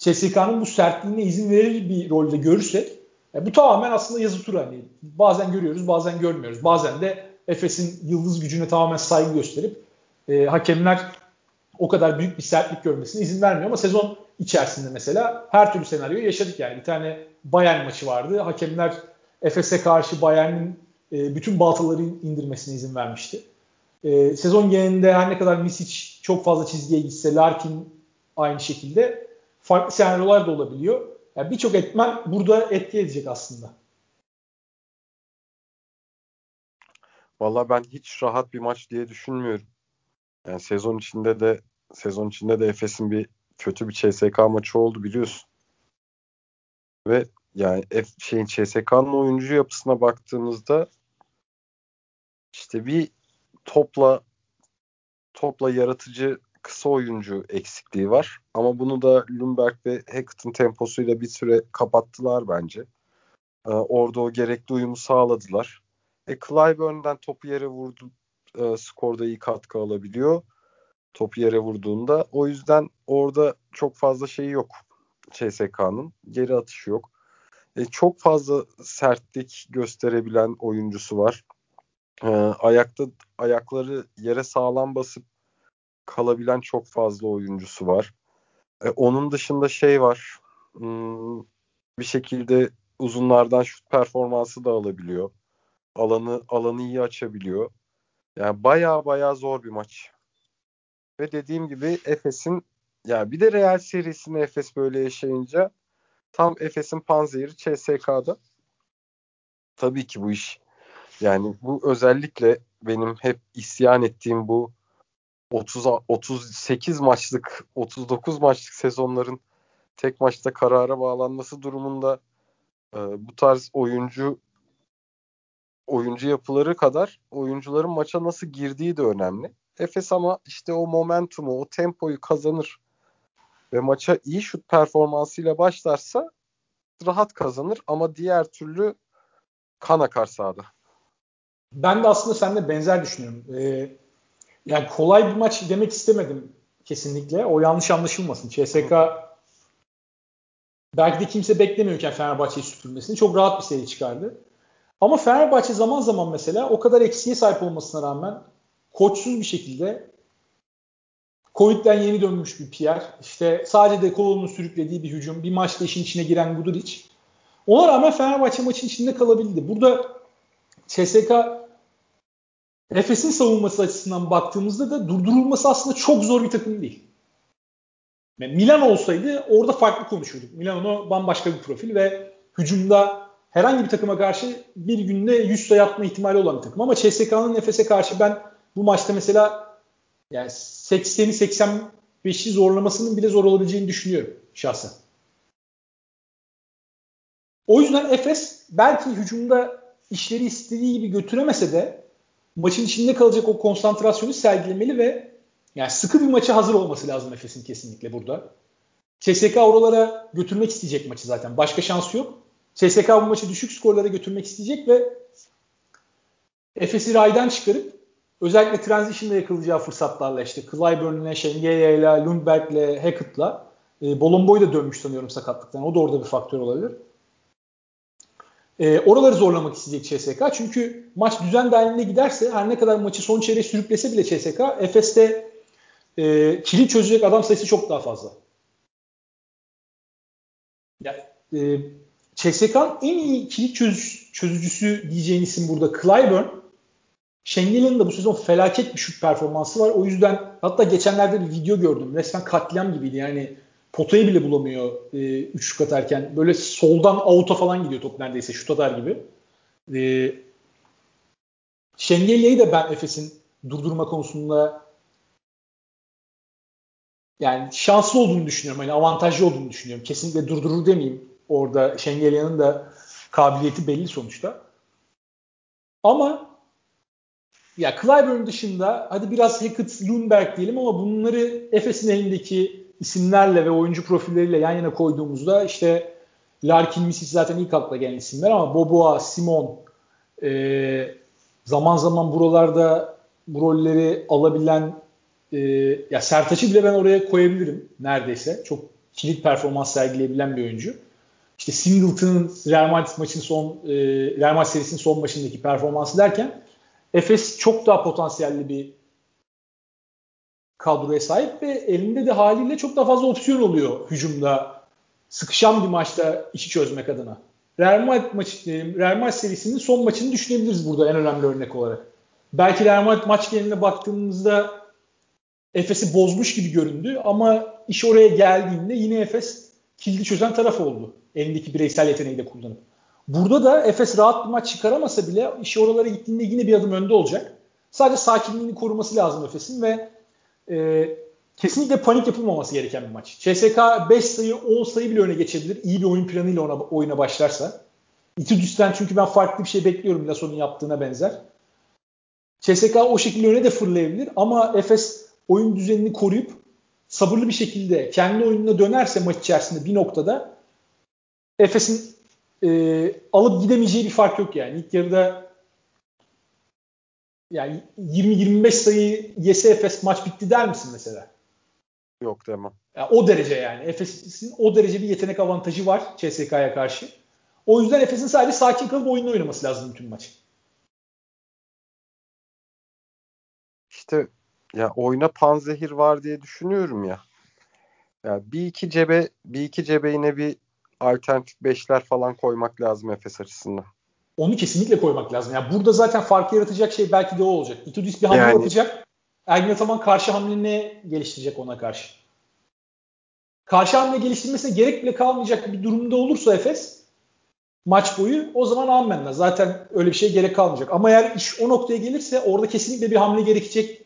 CSK'nın bu sertliğine izin verir bir rolde görürsek e, bu tamamen aslında yazı turu hani. Bazen görüyoruz, bazen görmüyoruz. Bazen de Efes'in yıldız gücüne tamamen saygı gösterip e, hakemler o kadar büyük bir sertlik görmesine izin vermiyor ama sezon içerisinde mesela her türlü senaryoyu yaşadık yani. Bir tane Bayern maçı vardı. Hakemler Efes'e karşı Bayern'in e, bütün baltaları indirmesine izin vermişti. E, sezon genelinde her ne kadar Misic çok fazla çizgiye gitse Larkin aynı şekilde farklı senaryolar da olabiliyor. Yani birçok etmen burada etki edecek aslında. Valla ben hiç rahat bir maç diye düşünmüyorum. Yani sezon içinde de sezon içinde de Efes'in bir kötü bir CSK maçı oldu biliyorsun. Ve yani F, şeyin CSK'nın oyuncu yapısına baktığımızda işte bir topla topla yaratıcı kısa oyuncu eksikliği var. Ama bunu da Lundberg ve Hackett'ın temposuyla bir süre kapattılar bence. Ee, orada o gerekli uyumu sağladılar. E, Clyburn'dan topu yere vurdu. E, skorda iyi katkı alabiliyor. Topu yere vurduğunda. O yüzden orada çok fazla şey yok CSK'nın. Geri atışı yok. E, çok fazla sertlik gösterebilen oyuncusu var. E, ayakta ayakları yere sağlam basıp kalabilen çok fazla oyuncusu var. E, onun dışında şey var. Hmm, bir şekilde uzunlardan şut performansı da alabiliyor. Alanı alanı iyi açabiliyor. Yani baya baya zor bir maç. Ve dediğim gibi Efes'in yani bir de Real serisini Efes böyle yaşayınca tam Efes'in panzehiri CSK'da. Tabii ki bu iş yani bu özellikle benim hep isyan ettiğim bu 30 38 maçlık 39 maçlık sezonların tek maçta karara bağlanması durumunda e, bu tarz oyuncu oyuncu yapıları kadar oyuncuların maça nasıl girdiği de önemli. Efes ama işte o momentumu, o tempoyu kazanır ve maça iyi şut performansıyla başlarsa rahat kazanır ama diğer türlü kan akar sahada. Ben de aslında seninle benzer düşünüyorum. Ee, yani kolay bir maç demek istemedim kesinlikle. O yanlış anlaşılmasın. CSK belki de kimse beklemiyorken Fenerbahçe'yi süpürmesini çok rahat bir seri çıkardı. Ama Fenerbahçe zaman zaman mesela o kadar eksiğe sahip olmasına rağmen koçsuz bir şekilde Covid'den yeni dönmüş bir Pierre, işte sadece de sürüklediği bir hücum, bir maçta işin içine giren Guduric. Ona rağmen Fenerbahçe maçın içinde kalabildi. Burada CSK Efes'in savunması açısından baktığımızda da durdurulması aslında çok zor bir takım değil. Yani Milan olsaydı orada farklı konuşurduk. Milano bambaşka bir profil ve hücumda herhangi bir takıma karşı bir günde 100 sayı atma ihtimali olan bir takım. Ama CSK'nın Efes'e karşı ben bu maçta mesela yani 80'i 85'i zorlamasının bile zor olabileceğini düşünüyorum şahsen. O yüzden Efes belki hücumda işleri istediği gibi götüremese de maçın içinde kalacak o konsantrasyonu sergilemeli ve yani sıkı bir maça hazır olması lazım Efes'in kesinlikle burada. CSK oralara götürmek isteyecek maçı zaten. Başka şansı yok. CSK bu maçı düşük skorlara götürmek isteyecek ve Efes'i raydan çıkarıp özellikle transition'da yakalayacağı fırsatlarla işte Clyburn'le, Şengelia'yla, Lundberg'le, Hackett'la e, Bolomboy da dönmüş sanıyorum sakatlıktan. O da orada bir faktör olabilir. E, oraları zorlamak isteyecek CSK. Çünkü maç düzen dahilinde giderse her ne kadar maçı son çeyreğe sürüklese bile CSK Efes'te e, kilit çözecek adam sayısı çok daha fazla. Yani, e, CSK'nın en iyi kilit çöz, çözücüsü diyeceğin isim burada Clyburn. Şengel'in de bu sezon felaket bir şut performansı var. O yüzden hatta geçenlerde bir video gördüm. Resmen katliam gibiydi. Yani potayı bile bulamıyor e, üçlük atarken. Böyle soldan out'a falan gidiyor top neredeyse şut atar gibi. E, Şengelya'yı da ben Efes'in durdurma konusunda yani şanslı olduğunu düşünüyorum. Yani avantajlı olduğunu düşünüyorum. Kesinlikle durdurur demeyeyim. Orada Şengelya'nın da kabiliyeti belli sonuçta. Ama ya Clyburn dışında hadi biraz Hackett, Lundberg diyelim ama bunları Efes'in elindeki isimlerle ve oyuncu profilleriyle yan yana koyduğumuzda işte Larkin, Misic zaten ilk akla gelen isimler ama Boboa, Simon e, zaman zaman buralarda bu rolleri alabilen e, ya Sertaç'ı bile ben oraya koyabilirim neredeyse. Çok kilit performans sergileyebilen bir oyuncu. İşte Singleton'ın Real Madrid maçın son e, Real Madrid serisinin son maçındaki performansı derken Efes çok daha potansiyelli bir kadroya sahip ve elinde de haliyle çok daha fazla opsiyon oluyor hücumda sıkışan bir maçta işi çözmek adına. Real Madrid maçı, Real Madrid serisinin son maçını düşünebiliriz burada en önemli örnek olarak. Belki Real Madrid maç geneline baktığımızda Efes'i bozmuş gibi göründü ama iş oraya geldiğinde yine Efes kilidi çözen taraf oldu. Elindeki bireysel yeteneği de kullanıp. Burada da Efes rahat bir maç çıkaramasa bile iş oralara gittiğinde yine bir adım önde olacak. Sadece sakinliğini koruması lazım Efes'in ve e, kesinlikle panik yapılmaması gereken bir maç. CSK 5 sayı 10 sayı bile öne geçebilir. İyi bir oyun planıyla ona, oyuna başlarsa. İtudüs'ten çünkü ben farklı bir şey bekliyorum Lasso'nun yaptığına benzer. CSK o şekilde öne de fırlayabilir ama Efes oyun düzenini koruyup sabırlı bir şekilde kendi oyununa dönerse maç içerisinde bir noktada Efes'in e, alıp gidemeyeceği bir fark yok yani. İlk yarıda yani 20-25 sayı yese Efes maç bitti der misin mesela? Yok demem. Yani o derece yani. Efes'in o derece bir yetenek avantajı var CSK'ya karşı. O yüzden Efes'in sadece sakin kalıp oyunu oynaması lazım bütün maç. İşte ya oyuna panzehir var diye düşünüyorum ya. Ya bir iki cebe bir iki cebe yine bir alternatif beşler falan koymak lazım Efes açısından. Onu kesinlikle koymak lazım. Yani burada zaten farkı yaratacak şey belki de o olacak. Itudis bir hamle yani, yapacak. Ergin Ataman karşı hamle geliştirecek ona karşı. Karşı hamle geliştirmesine gerek bile kalmayacak bir durumda olursa Efes maç boyu o zaman amenna. Zaten öyle bir şey gerek kalmayacak. Ama eğer iş o noktaya gelirse orada kesinlikle bir hamle gerekecek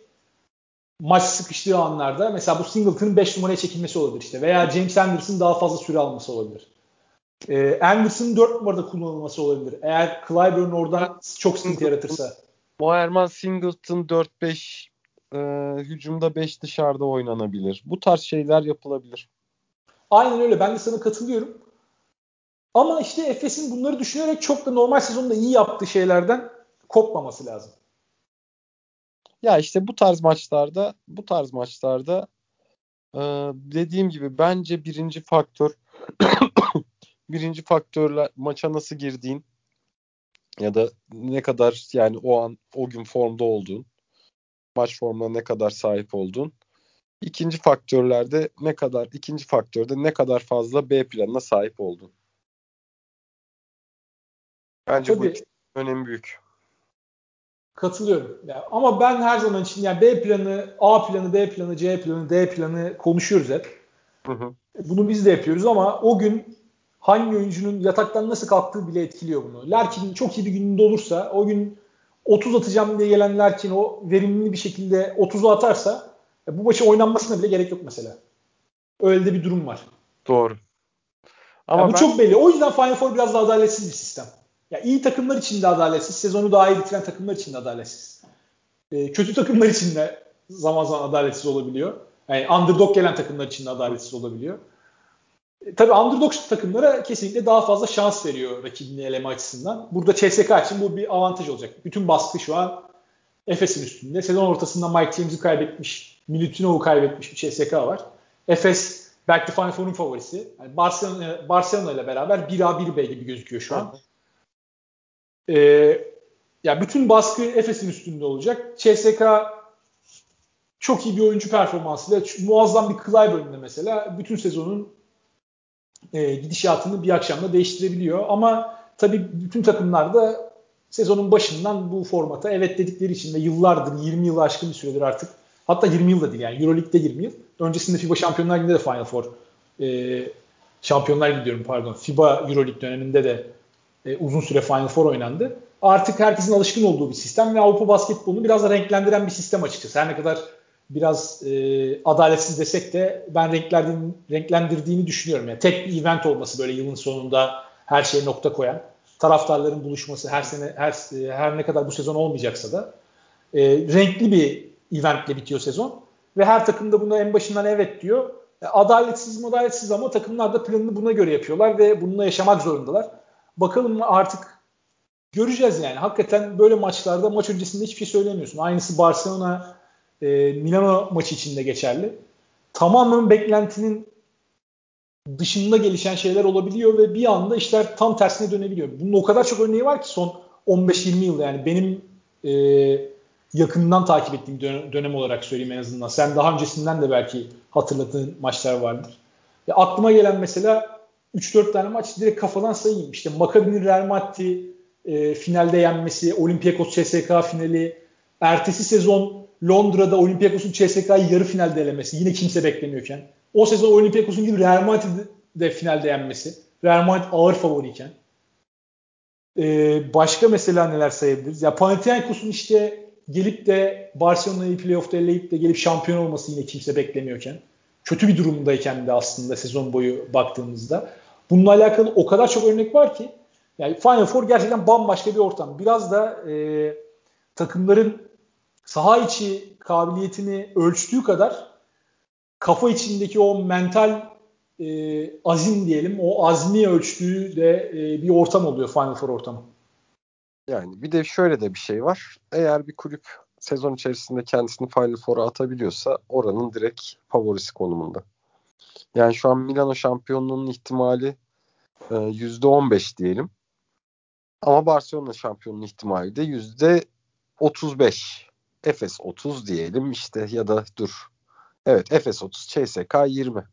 maç sıkıştığı anlarda mesela bu Singleton'ın 5 numaraya çekilmesi olabilir işte veya James Anderson daha fazla süre alması olabilir. Ee, Anderson'ın 4 numarada kullanılması olabilir. Eğer Clyburn oradan çok sıkıntı yaratırsa. Moerman Singleton 4-5 e, hücumda 5 dışarıda oynanabilir. Bu tarz şeyler yapılabilir. Aynen öyle. Ben de sana katılıyorum. Ama işte Efes'in bunları düşünerek çok da normal sezonda iyi yaptığı şeylerden kopmaması lazım. Ya işte bu tarz maçlarda bu tarz maçlarda e, dediğim gibi bence birinci faktör birinci faktörler maça nasıl girdiğin ya da ne kadar yani o an o gün formda olduğun maç formuna ne kadar sahip olduğun İkinci faktörlerde ne kadar ikinci faktörde ne kadar fazla B planına sahip oldun. Bence Tabii, bu önemi büyük. Katılıyorum. Yani ama ben her zaman için yani B planı, A planı, B planı, C planı, D planı konuşuyoruz hep. Hı hı. Bunu biz de yapıyoruz ama o gün hangi oyuncunun yataktan nasıl kalktığı bile etkiliyor bunu. Larkin çok iyi bir gününde olursa o gün 30 atacağım diye gelen Larkin o verimli bir şekilde 30'u atarsa bu maçı oynanmasına bile gerek yok mesela. Öyle de bir durum var. Doğru. Ama yani bu ben... çok belli. O yüzden Final Four biraz da adaletsiz bir sistem. Ya iyi takımlar için de adaletsiz, sezonu daha iyi bitiren takımlar için de adaletsiz. E, kötü takımlar için de zaman zaman adaletsiz olabiliyor. Yani underdog gelen takımlar için de adaletsiz olabiliyor. E, tabii underdog takımlara kesinlikle daha fazla şans veriyor rakibini eleme açısından. Burada CSK için bu bir avantaj olacak. Bütün baskı şu an Efes'in üstünde. Sezon ortasında Mike James'i kaybetmiş, Milutinov'u kaybetmiş bir CSK var. Efes belki de Final Four'un favorisi. Yani Barcelona, Barcelona ile beraber 1A 1B gibi gözüküyor şu an. Ee, ya bütün baskı Efes'in üstünde olacak. CSK çok iyi bir oyuncu performansıyla muazzam bir Clyburn'da mesela bütün sezonun e, gidişatını bir akşamda değiştirebiliyor. Ama tabii bütün takımlarda sezonun başından bu formata evet dedikleri için ve yıllardır 20 yıl aşkın bir süredir artık hatta 20 yıl da değil yani Euroleague'de 20 yıl. Öncesinde FIBA Şampiyonlar Ligi'nde de Final Four e, Şampiyonlar Ligi diyorum pardon. FIBA Euroleague döneminde de e, uzun süre Final Four oynandı. Artık herkesin alışkın olduğu bir sistem ve Avrupa basketbolunu biraz da renklendiren bir sistem açıkçası. Her ne kadar biraz e, adaletsiz desek de ben renklendirdiğini düşünüyorum. Yani tek bir event olması böyle yılın sonunda her şeye nokta koyan taraftarların buluşması her sene her her ne kadar bu sezon olmayacaksa da e, renkli bir eventle bitiyor sezon ve her takım da buna en başından evet diyor. E, adaletsiz adaletsiz ama takımlar da planını buna göre yapıyorlar ve bununla yaşamak zorundalar. Bakalım artık göreceğiz yani. Hakikaten böyle maçlarda maç öncesinde hiçbir şey söylemiyorsun. Aynısı Barcelona e, Milano maçı için de geçerli. Tamamen beklentinin dışında gelişen şeyler olabiliyor ve bir anda işler tam tersine dönebiliyor. Bunun o kadar çok örneği var ki son 15-20 yılda yani benim e, yakından takip ettiğim dönem, dönem olarak söyleyeyim en azından. Sen daha öncesinden de belki hatırladığın maçlar vardır. Ya aklıma gelen mesela 3-4 tane maç direkt kafadan sayayım. İşte Maccabi'nin Real Madrid e, finalde yenmesi, Olympiakos CSK finali, ertesi sezon Londra'da Olympiakos'un CSK'yı yarı finalde elemesi. Yine kimse beklemiyorken. O sezon Olympiakos'un gibi Real Madrid'de finalde yenmesi. Real Madrid ağır favoriyken. Ee, başka mesela neler sayabiliriz? Ya Panathinaikos'un işte gelip de Barcelona'yı playoff'ta eleyip de gelip şampiyon olması yine kimse beklemiyorken. Kötü bir durumdayken de aslında sezon boyu baktığımızda. Bununla alakalı o kadar çok örnek var ki. Yani Final Four gerçekten bambaşka bir ortam. Biraz da e, takımların saha içi kabiliyetini ölçtüğü kadar kafa içindeki o mental e, azim diyelim, o azmi ölçtüğü de e, bir ortam oluyor Final Four ortamı. Yani bir de şöyle de bir şey var. Eğer bir kulüp sezon içerisinde kendisini Final Four'a atabiliyorsa oranın direkt favorisi konumunda. Yani şu an Milano şampiyonluğunun ihtimali e, %15 diyelim. Ama Barcelona şampiyonluğu ihtimali de %35. Efes 30 diyelim işte ya da dur. Evet Efes 30, CSK 20.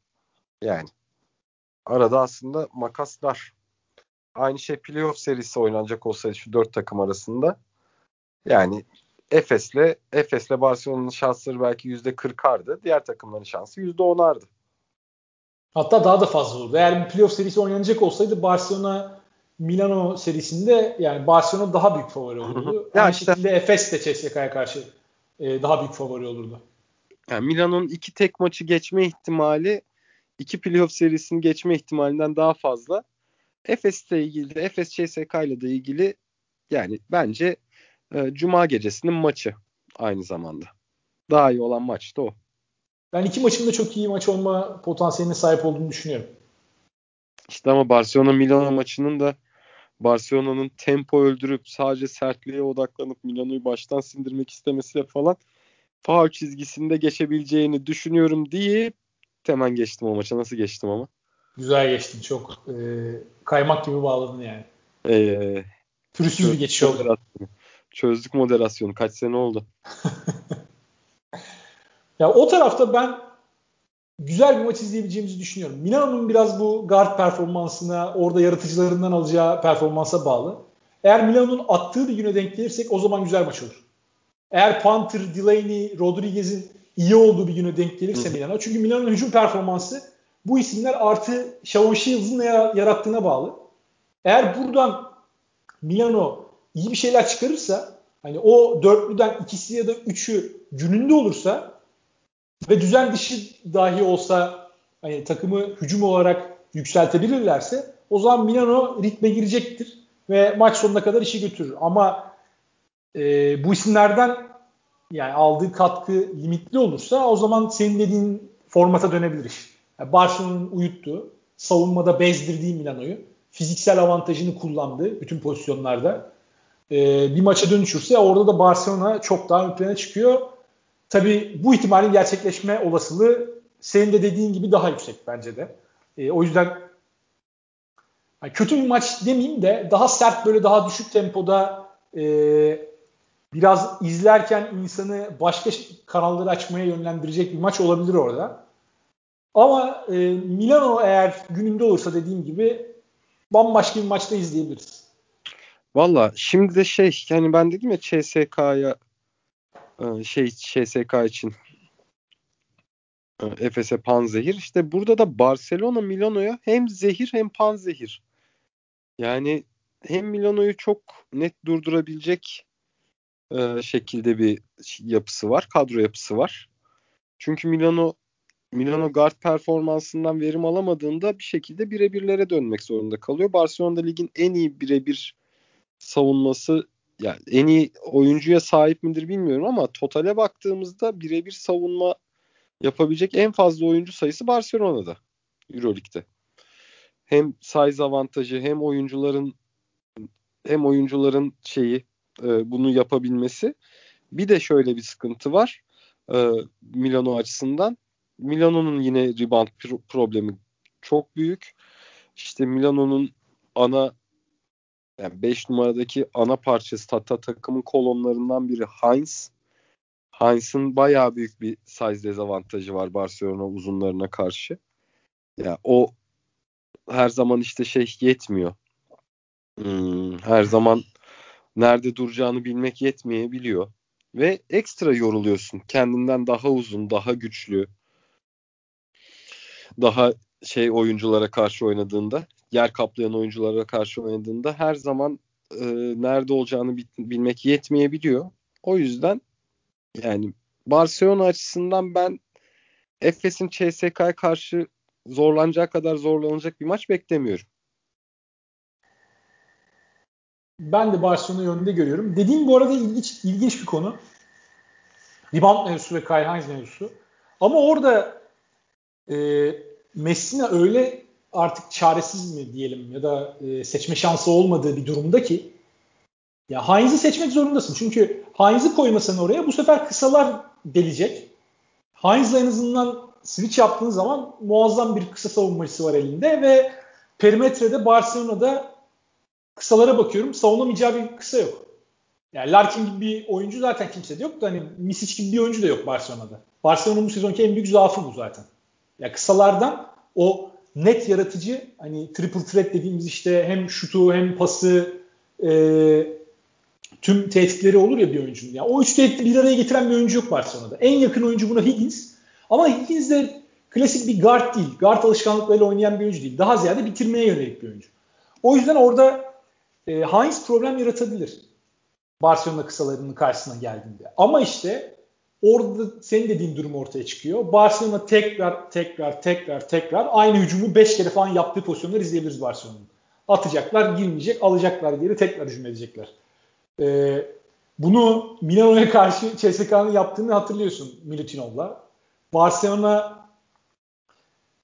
Yani arada aslında makaslar. Aynı şey playoff serisi oynanacak olsaydı şu dört takım arasında yani Efes'le Efes'le Barcelona'nın şansları belki yüzde kırkardı. Diğer takımların şansı yüzde onardı. Hatta daha da fazla olurdu. Eğer bir playoff serisi oynanacak olsaydı Barcelona Milano serisinde yani Barcelona daha büyük favori olurdu. ya Aynı işte, şekilde Efes de CSK'ya karşı e, daha büyük favori olurdu. Yani Milano'nun iki tek maçı geçme ihtimali iki playoff serisini geçme ihtimalinden daha fazla. Efes'le ilgili de Efes CSK ile de ilgili yani bence e, Cuma gecesinin maçı aynı zamanda. Daha iyi olan maç da o. Ben iki maçın da çok iyi maç olma potansiyeline sahip olduğunu düşünüyorum. İşte ama Barcelona Milano maçının da Barcelona'nın tempo öldürüp sadece sertliğe odaklanıp Milano'yu baştan sindirmek istemesiyle falan faul çizgisinde geçebileceğini düşünüyorum deyip hemen geçtim o maça. Nasıl geçtim ama? Güzel geçtin. Çok e, kaymak gibi bağladın yani. Ee, Pürüzsüz bir geçiş oldu. Çözdük moderasyonu. Kaç sene oldu? ya o tarafta ben güzel bir maç izleyebileceğimizi düşünüyorum. Milano'nun biraz bu guard performansına, orada yaratıcılarından alacağı performansa bağlı. Eğer Milano'nun attığı bir güne denk gelirsek o zaman güzel maç olur. Eğer Panther, Delaney, Rodriguez'in iyi olduğu bir güne denk gelirse Milano. Çünkü Milano'nun hücum performansı bu isimler artı Shavon Shields'ın ne yarattığına bağlı. Eğer buradan Milano iyi bir şeyler çıkarırsa hani o dörtlüden ikisi ya da üçü gününde olursa ve düzen dışı dahi olsa hani takımı hücum olarak yükseltebilirlerse o zaman Milano ritme girecektir ve maç sonuna kadar işi götürür. Ama e, bu isimlerden yani aldığı katkı limitli olursa o zaman senin dediğin formata dönebilir iş. Yani Barcelona'nın uyuttuğu, savunmada bezdirdiği Milano'yu, fiziksel avantajını kullandığı bütün pozisyonlarda e, bir maça dönüşürse orada da Barcelona çok daha ön plana çıkıyor. Tabii bu ihtimalin gerçekleşme olasılığı senin de dediğin gibi daha yüksek bence de. E, o yüzden kötü bir maç demeyeyim de daha sert böyle daha düşük tempoda e, biraz izlerken insanı başka kanalları açmaya yönlendirecek bir maç olabilir orada. Ama e, Milano eğer gününde olursa dediğim gibi bambaşka bir maçta izleyebiliriz. Valla şimdi de şey yani ben dedim ya CSK'ya şey CSK için e, Efes'e panzehir. İşte burada da Barcelona Milano'ya hem zehir hem panzehir. Yani hem Milano'yu çok net durdurabilecek e, şekilde bir yapısı var. Kadro yapısı var. Çünkü Milano Milano guard performansından verim alamadığında bir şekilde birebirlere dönmek zorunda kalıyor. Barcelona ligin en iyi birebir savunması yani en iyi oyuncuya sahip midir bilmiyorum ama totale baktığımızda birebir savunma yapabilecek en fazla oyuncu sayısı Barcelona'da EuroLeague'de. Hem size avantajı hem oyuncuların hem oyuncuların şeyi e, bunu yapabilmesi. Bir de şöyle bir sıkıntı var e, Milano açısından. Milano'nun yine rebound pro- problemi çok büyük. İşte Milano'nun ana yani 5 numaradaki ana parçası hatta takımın kolonlarından biri Heinz. Heinz'ın bayağı büyük bir size dezavantajı var Barcelona uzunlarına karşı. Ya yani o her zaman işte şey yetmiyor. Hmm, her zaman nerede duracağını bilmek yetmeyebiliyor. Ve ekstra yoruluyorsun. Kendinden daha uzun, daha güçlü, daha şey oyunculara karşı oynadığında, yer kaplayan oyunculara karşı oynadığında her zaman e, nerede olacağını bilmek yetmeyebiliyor. O yüzden yani Barcelona açısından ben Efes'in CSK'ya karşı zorlanacağı kadar zorlanacak bir maç beklemiyorum. Ben de Barcelona yönünde görüyorum. Dediğim bu arada ilginç ilginç bir konu. Rebound mevzusu ve Kyle Hines mevzusu. Ama orada e, Messina öyle artık çaresiz mi diyelim ya da e, seçme şansı olmadığı bir durumda ki ya Heinz'i seçmek zorundasın. Çünkü Heinz'i koymasan oraya bu sefer kısalar delecek. Heinz'la en azından switch yaptığın zaman muazzam bir kısa savunmacısı var elinde ve perimetrede Barcelona'da kısalara bakıyorum. Savunamayacağı bir kısa yok. Yani Larkin gibi bir oyuncu zaten kimse de yok da hani Misic gibi bir oyuncu da yok Barcelona'da. Barcelona'nın bu sezonki en büyük zaafı bu zaten. Ya kısalardan o net yaratıcı hani triple threat dediğimiz işte hem şutu hem pası e, tüm tehditleri olur ya bir oyuncunun. Yani o üç tehdidi bir araya getiren bir oyuncu yok Barcelona'da. En yakın oyuncu buna Higgins. Ama Higgins de klasik bir guard değil. Guard alışkanlıklarıyla oynayan bir oyuncu değil. Daha ziyade bitirmeye yönelik bir oyuncu. O yüzden orada e, Heinz problem yaratabilir. Barcelona kısalarının karşısına geldiğinde. Ama işte orada senin dediğin durum ortaya çıkıyor. Barcelona tekrar tekrar tekrar tekrar aynı hücumu 5 kere falan yaptığı pozisyonları izleyebiliriz Barcelona'nın. Atacaklar, girmeyecek, alacaklar geri tekrar hücum edecekler. Ee, bunu Milano'ya karşı CSK'nın yaptığını hatırlıyorsun Milutinov'la. Barcelona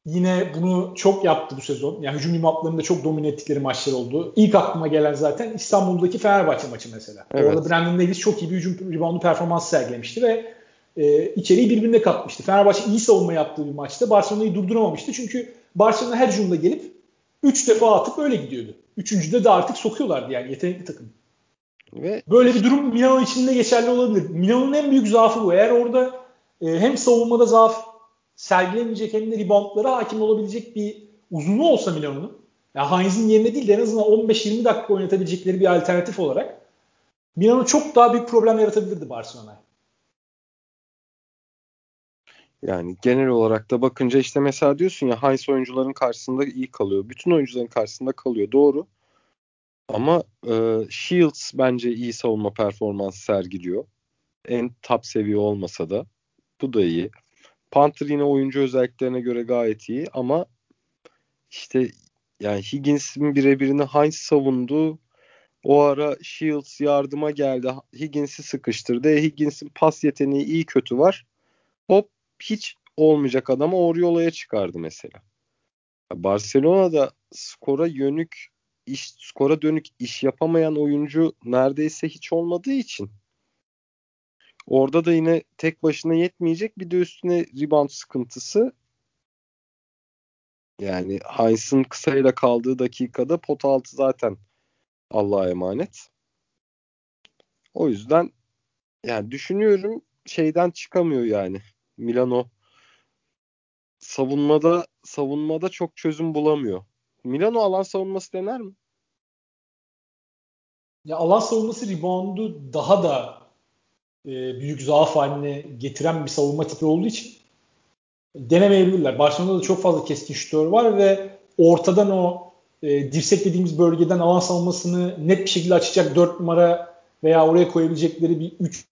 yine bunu çok yaptı bu sezon. Yani hücum imaplarında çok domine ettikleri maçlar oldu. İlk aklıma gelen zaten İstanbul'daki Fenerbahçe maçı mesela. Evet. Orada Brandon Davis çok iyi bir hücum reboundu performansı sergilemişti ve e, içeriği birbirine katmıştı. Fenerbahçe iyi savunma yaptığı bir maçta Barcelona'yı durduramamıştı. Çünkü Barcelona her hücumda gelip 3 defa atıp öyle gidiyordu. Üçüncüde de artık sokuyorlardı yani yetenekli takım. Ve böyle bir durum Milano için de geçerli olabilir. Milano'nun en büyük zaafı bu. Eğer orada e, hem savunmada zaaf sergilemeyecek hem de reboundlara hakim olabilecek bir uzunu olsa Milano'nun yani Heinz'in yerine değil de en azından 15-20 dakika oynatabilecekleri bir alternatif olarak Milano çok daha büyük problem yaratabilirdi Barcelona'ya. Yani genel olarak da bakınca işte mesela diyorsun ya Heinz oyuncuların karşısında iyi kalıyor. Bütün oyuncuların karşısında kalıyor. Doğru. Ama e, Shields bence iyi savunma performansı sergiliyor. En top seviye olmasa da. Bu da iyi. Panther yine oyuncu özelliklerine göre gayet iyi ama işte yani Higgins'in birebirini Heinz savundu. O ara Shields yardıma geldi. Higgins'i sıkıştırdı. E, Higgins'in pas yeteneği iyi kötü var. Hop hiç olmayacak adamı Oriola'ya çıkardı mesela. Barcelona'da skora yönük iş skora dönük iş yapamayan oyuncu neredeyse hiç olmadığı için orada da yine tek başına yetmeyecek bir de üstüne rebound sıkıntısı yani Heinz'ın kısayla kaldığı dakikada pot altı zaten Allah'a emanet. O yüzden yani düşünüyorum şeyden çıkamıyor yani. Milano savunmada savunmada çok çözüm bulamıyor. Milano alan savunması dener mi? Ya alan savunması reboundu daha da e, büyük zaaf haline getiren bir savunma tipi olduğu için denemeyebilirler. Barcelona'da da çok fazla keskin şütör var ve ortadan o e, dirsek dediğimiz bölgeden alan savunmasını net bir şekilde açacak 4 numara veya oraya koyabilecekleri bir 3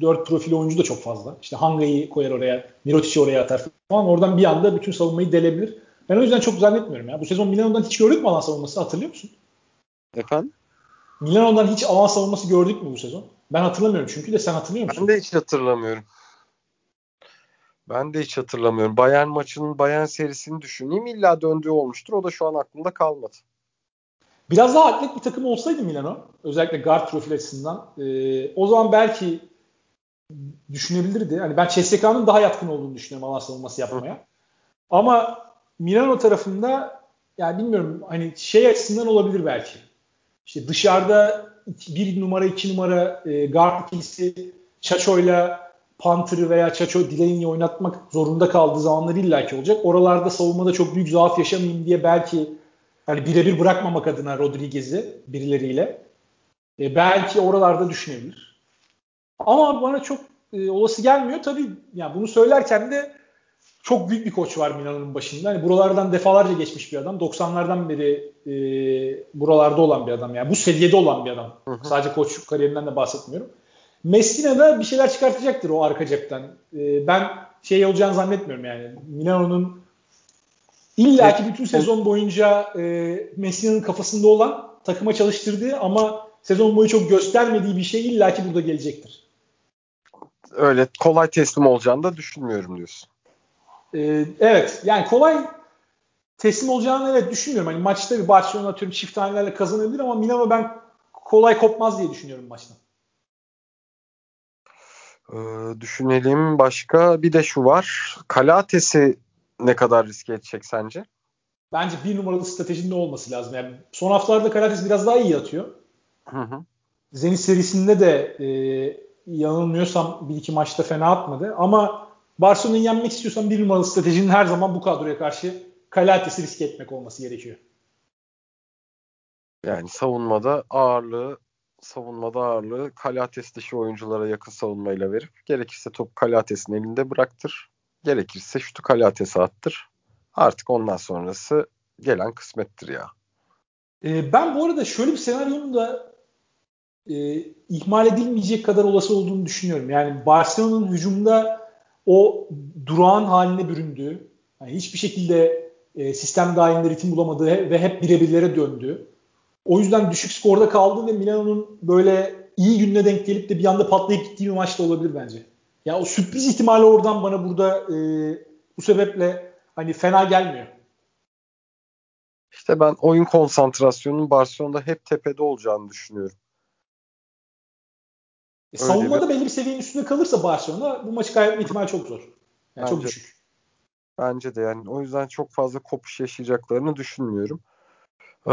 4 profil oyuncu da çok fazla. İşte Hanga'yı koyar oraya, Mirotic'i oraya atar falan. Oradan bir anda bütün savunmayı delebilir. Ben o yüzden çok zannetmiyorum ya. Bu sezon Milano'dan hiç gördük mü alan savunması hatırlıyor musun? Efendim? Milano'dan hiç alan savunması gördük mü bu sezon? Ben hatırlamıyorum çünkü de sen hatırlıyor musun? Ben de hiç hatırlamıyorum. Ben de hiç hatırlamıyorum. Bayern maçının Bayern serisini düşüneyim. İlla döndüğü olmuştur. O da şu an aklımda kalmadı. Biraz daha atlet bir takım olsaydı Milano, özellikle guard profil açısından, e, o zaman belki düşünebilirdi. Hani ben CSK'nın daha yatkın olduğunu düşünüyorum alan savunması yapmaya. Ama Milano tarafında yani bilmiyorum hani şey açısından olabilir belki. İşte dışarıda bir numara iki numara e, guard ikilisi Çaço'yla Panther'ı veya Çaço Delaney'i oynatmak zorunda kaldığı zamanlar illaki olacak. Oralarda savunmada çok büyük zaaf yaşamayayım diye belki hani birebir bırakmamak adına Rodriguez'i birileriyle e, belki oralarda düşünebilir. Ama bana çok e, olası gelmiyor. Tabii yani bunu söylerken de çok büyük bir koç var Milan'ın başında. Hani buralardan defalarca geçmiş bir adam. 90'lardan beri e, buralarda olan bir adam. Yani bu seviyede olan bir adam. Hı hı. Sadece koç kariyerinden de bahsetmiyorum. Messina da bir şeyler çıkartacaktır o arka cepten. E, ben şey olacağını zannetmiyorum yani. Milano'nun illaki bütün sezon boyunca e, Messina'nın kafasında olan takıma çalıştırdığı ama sezon boyu çok göstermediği bir şey illaki burada gelecektir. Öyle kolay teslim olacağını da düşünmüyorum diyorsun. Ee, evet yani kolay teslim olacağını evet düşünmüyorum. Hani maçta bir Barcelona atıyorum çift tanelerle kazanabilir ama Milano ben kolay kopmaz diye düşünüyorum maçtan. Ee, düşünelim başka bir de şu var. Kalates'i ne kadar riske edecek sence? bence bir numaralı stratejinin olması lazım. Yani son haftalarda Karates biraz daha iyi atıyor. Hı hı. Zenit serisinde de e, yanılmıyorsam bir iki maçta fena atmadı. Ama Barcelona'yı yenmek istiyorsan bir numaralı stratejinin her zaman bu kadroya karşı Kalates'i riske etmek olması gerekiyor. Yani savunmada ağırlığı savunmada ağırlığı Kalates dışı oyunculara yakın savunmayla verip gerekirse top Kalates'in elinde bıraktır. Gerekirse şutu Kalates'e attır. Artık ondan sonrası gelen kısmettir ya. Ee, ben bu arada şöyle bir senaryonun da e, ihmal edilmeyecek kadar olası olduğunu düşünüyorum. Yani Barcelona'nın hücumda o durağan haline büründüğü, yani hiçbir şekilde e, sistem dahilinde ritim bulamadığı ve hep birebirlere döndü. O yüzden düşük skorda kaldı ve Milano'nun böyle iyi gününe denk gelip de bir anda patlayıp gittiği bir maç da olabilir bence. Ya o sürpriz ihtimali oradan bana burada e, bu sebeple hani fena gelmiyor. İşte ben oyun konsantrasyonunun Barcelona'da hep tepede olacağını düşünüyorum. E, savunmada bir... belli bir seviyenin üstünde kalırsa Barcelona bu maçı kaybetme ihtimali çok zor. Yani bence, çok düşük. Bence de yani o yüzden çok fazla kopuş yaşayacaklarını düşünmüyorum. Ee,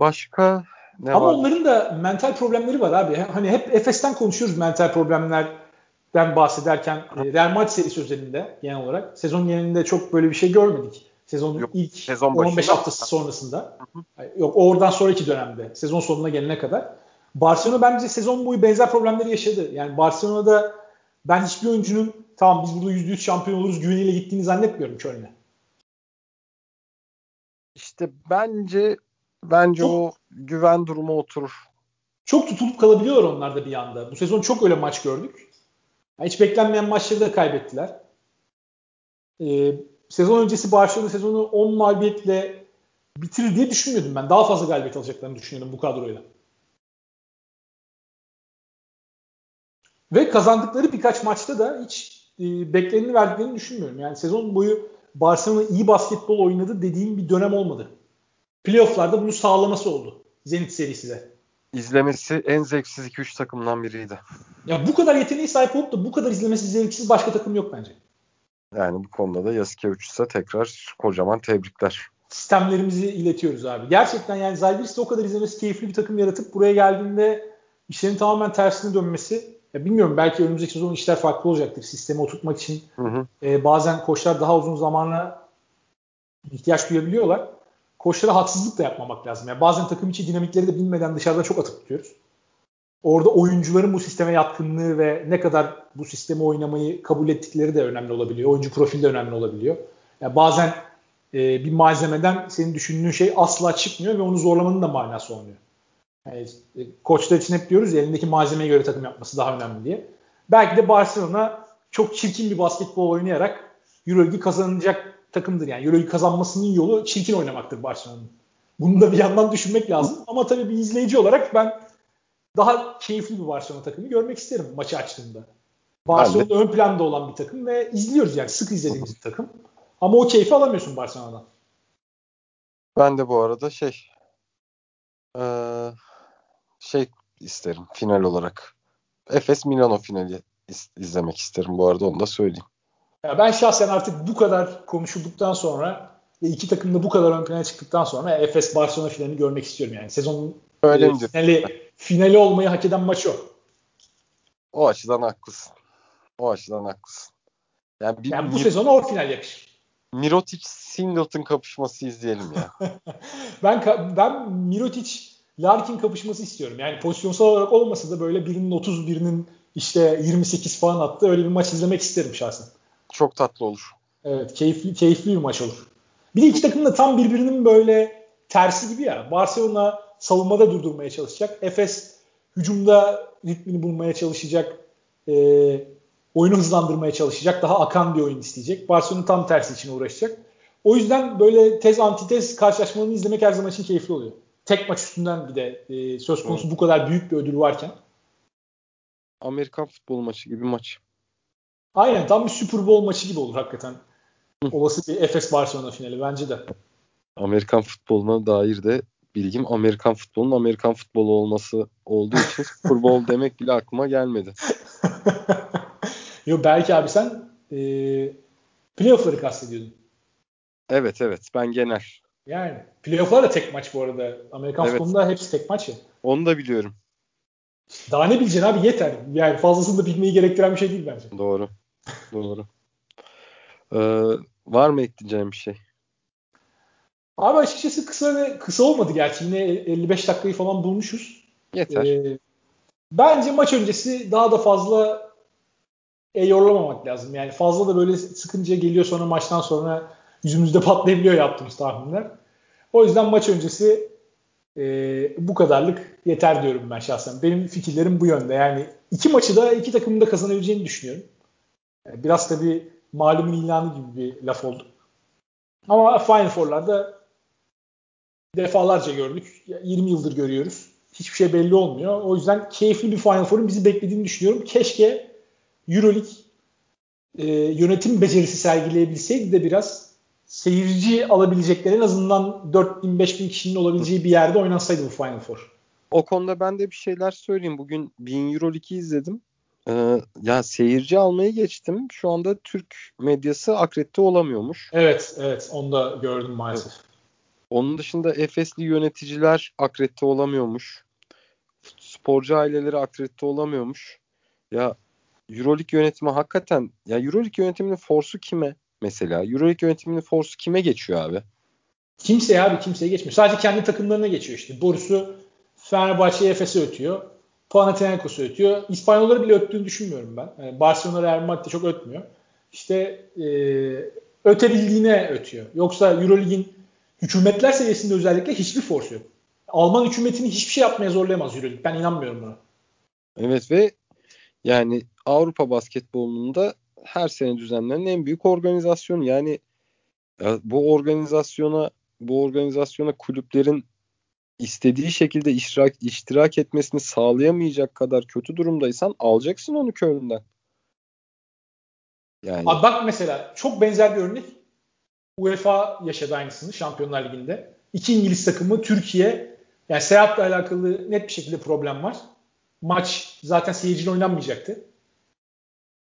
başka ne Ama var? onların da mental problemleri var abi. Hani hep Efes'ten konuşuyoruz mental problemlerden bahsederken e, Real Madrid serisi özelinde genel olarak. Sezon genelinde çok böyle bir şey görmedik. Sezonun Yok, ilk sezon 15 haftası sonrasında. Hı hı. Yok oradan sonraki dönemde. Sezon sonuna gelene kadar. Barcelona bence sezon boyu benzer problemleri yaşadı. Yani Barcelona'da ben hiçbir oyuncunun tamam biz burada %100 şampiyon oluruz güveniyle gittiğini zannetmiyorum Köln'e. İşte bence bence çok, o güven durumu oturur. Çok tutulup kalabiliyor onlar da bir anda. Bu sezon çok öyle maç gördük. Yani hiç beklenmeyen maçları da kaybettiler. Ee, sezon öncesi Barcelona sezonu 10 mağlubiyetle bitirir diye düşünmüyordum ben. Daha fazla galibiyet alacaklarını düşünüyordum bu kadroyla. Ve kazandıkları birkaç maçta da hiç e, bekleneni verdiklerini düşünmüyorum. Yani sezon boyu Barcelona iyi basketbol oynadı dediğim bir dönem olmadı. Playoff'larda bunu sağlaması oldu. Zenit serisi de. İzlemesi en zevksiz 2-3 takımdan biriydi. Ya bu kadar yeteneği sahip olup da bu kadar izlemesi zevksiz başka takım yok bence. Yani bu konuda da Yasikevicius'a tekrar kocaman tebrikler. Sistemlerimizi iletiyoruz abi. Gerçekten yani Zalgiris'te o kadar izlemesi keyifli bir takım yaratıp buraya geldiğinde işlerin tamamen tersine dönmesi ya bilmiyorum belki önümüzdeki sezon işler farklı olacaktır. Sistemi oturtmak için hı hı. E, bazen koçlar daha uzun zamana ihtiyaç duyabiliyorlar. Koçlara haksızlık da yapmamak lazım. Yani bazen takım içi dinamikleri de bilmeden dışarıdan çok atıp tutuyoruz. Orada oyuncuların bu sisteme yatkınlığı ve ne kadar bu sistemi oynamayı kabul ettikleri de önemli olabiliyor. Oyuncu profili de önemli olabiliyor. Yani bazen e, bir malzemeden senin düşündüğün şey asla çıkmıyor ve onu zorlamanın da manası olmuyor. Yani, e, koçlar için hep diyoruz ya elindeki malzemeye göre takım yapması daha önemli diye. Belki de Barcelona çok çirkin bir basketbol oynayarak Euroleague'i kazanacak takımdır. Yani Euroleague kazanmasının yolu çirkin oynamaktır Barcelona'nın. Bunu da bir yandan düşünmek lazım. Ama tabii bir izleyici olarak ben daha keyifli bir Barcelona takımı görmek isterim maçı açtığımda. Barcelona ön planda olan bir takım ve izliyoruz yani sık izlediğimiz bir takım. Ama o keyfi alamıyorsun Barcelona'dan. Ben de bu arada şey ee, şey isterim final olarak. Efes Milano finali iz- izlemek isterim bu arada onu da söyleyeyim. Ya ben şahsen artık bu kadar konuşulduktan sonra ve iki takım da bu kadar ön plana çıktıktan sonra Efes Barcelona finalini görmek istiyorum yani. Sezonun Öyle e, finali, finali olmayı hak eden maç o. O açıdan haklısın. O açıdan haklısın. Yani, bir, yani bu Mir- sezona o final yakışır. Mirotic Singleton kapışması izleyelim ya. ben ben Mirotic Larkin kapışması istiyorum. Yani pozisyonsal olarak olmasa da böyle birinin 30 birinin işte 28 falan attı. Öyle bir maç izlemek isterim şahsen. Çok tatlı olur. Evet keyifli, keyifli bir maç olur. Bir de iki takım da tam birbirinin böyle tersi gibi ya. Barcelona savunmada durdurmaya çalışacak. Efes hücumda ritmini bulmaya çalışacak. E, oyunu hızlandırmaya çalışacak. Daha akan bir oyun isteyecek. Barcelona tam tersi için uğraşacak. O yüzden böyle tez antitez karşılaşmalarını izlemek her zaman için keyifli oluyor. Tek maç üstünden bir de e, söz konusu bu kadar büyük bir ödül varken. Amerikan futbol maçı gibi maç. Aynen tam bir Super Bowl maçı gibi olur hakikaten. Olası bir Efes Barcelona finali bence de. Amerikan futboluna dair de bilgim Amerikan futbolunun Amerikan futbolu olması olduğu için Super Bowl demek bile aklıma gelmedi. Yo belki abi sen e, playoff'ları kastediyordun. Evet evet ben genel. Yani playoff'lar da tek maç bu arada. Amerikan evet. futbolunda hepsi tek maç ya. Onu da biliyorum. Daha ne bileceksin abi yeter. Yani fazlasını da bilmeyi gerektiren bir şey değil bence. Doğru. Doğru. Ee, var mı ekleyeceğim bir şey? Abi açıkçası kısa kısa olmadı gerçi. Yine 55 dakikayı falan bulmuşuz. Yeter. Ee, bence maç öncesi daha da fazla e, yorulamamak lazım. Yani fazla da böyle sıkınca geliyor sonra maçtan sonra yüzümüzde patlayabiliyor yaptığımız tahminler. O yüzden maç öncesi e, bu kadarlık yeter diyorum ben şahsen. Benim fikirlerim bu yönde. Yani iki maçı da iki takımın da kazanabileceğini düşünüyorum. Yani biraz tabii malumun ilanı gibi bir laf oldu. Ama Final Four'larda defalarca gördük. 20 yıldır görüyoruz. Hiçbir şey belli olmuyor. O yüzden keyifli bir Final Four'un bizi beklediğini düşünüyorum. Keşke Euroleague e, yönetim becerisi sergileyebilseydi de biraz seyirci alabilecekleri en azından 4000 5000 kişinin olabileceği bir yerde oynansaydı bu Final Four. O konuda ben de bir şeyler söyleyeyim. Bugün 1000 Euroleague'i izledim. Ee, ya seyirci almayı geçtim. Şu anda Türk medyası akredite olamıyormuş. Evet, evet. Onu da gördüm maalesef. Evet. Onun dışında Efesli yöneticiler akredite olamıyormuş. Sporcu aileleri akredite olamıyormuş. Ya Euroleague yönetimi hakikaten ya Euroleague yönetiminin forsu kime mesela? Euroleague yönetiminin forsu kime geçiyor abi? Kimseye abi kimseye geçmiyor. Sadece kendi takımlarına geçiyor işte. Borusu Fenerbahçe Efes'e ötüyor. Panathinaikos'u ötüyor. İspanyolları bile öttüğünü düşünmüyorum ben. Yani Barcelona Real Madrid çok ötmüyor. İşte e, ötebildiğine ötüyor. Yoksa Euroleague'in hükümetler seviyesinde özellikle hiçbir force yok. Alman hükümetini hiçbir şey yapmaya zorlayamaz Euroleague. Ben inanmıyorum buna. Evet ve yani Avrupa basketbolunda her sene düzenlenen en büyük organizasyon. Yani ya bu organizasyona bu organizasyona kulüplerin istediği şekilde iştirak, iştirak etmesini sağlayamayacak kadar kötü durumdaysan alacaksın onu Köln'den. Yani. Abi bak mesela çok benzer bir örnek. UEFA yaşadı aynısını Şampiyonlar Ligi'nde. İki İngiliz takımı Türkiye yani seyahatle alakalı net bir şekilde problem var. Maç zaten seyirciyle oynanmayacaktı.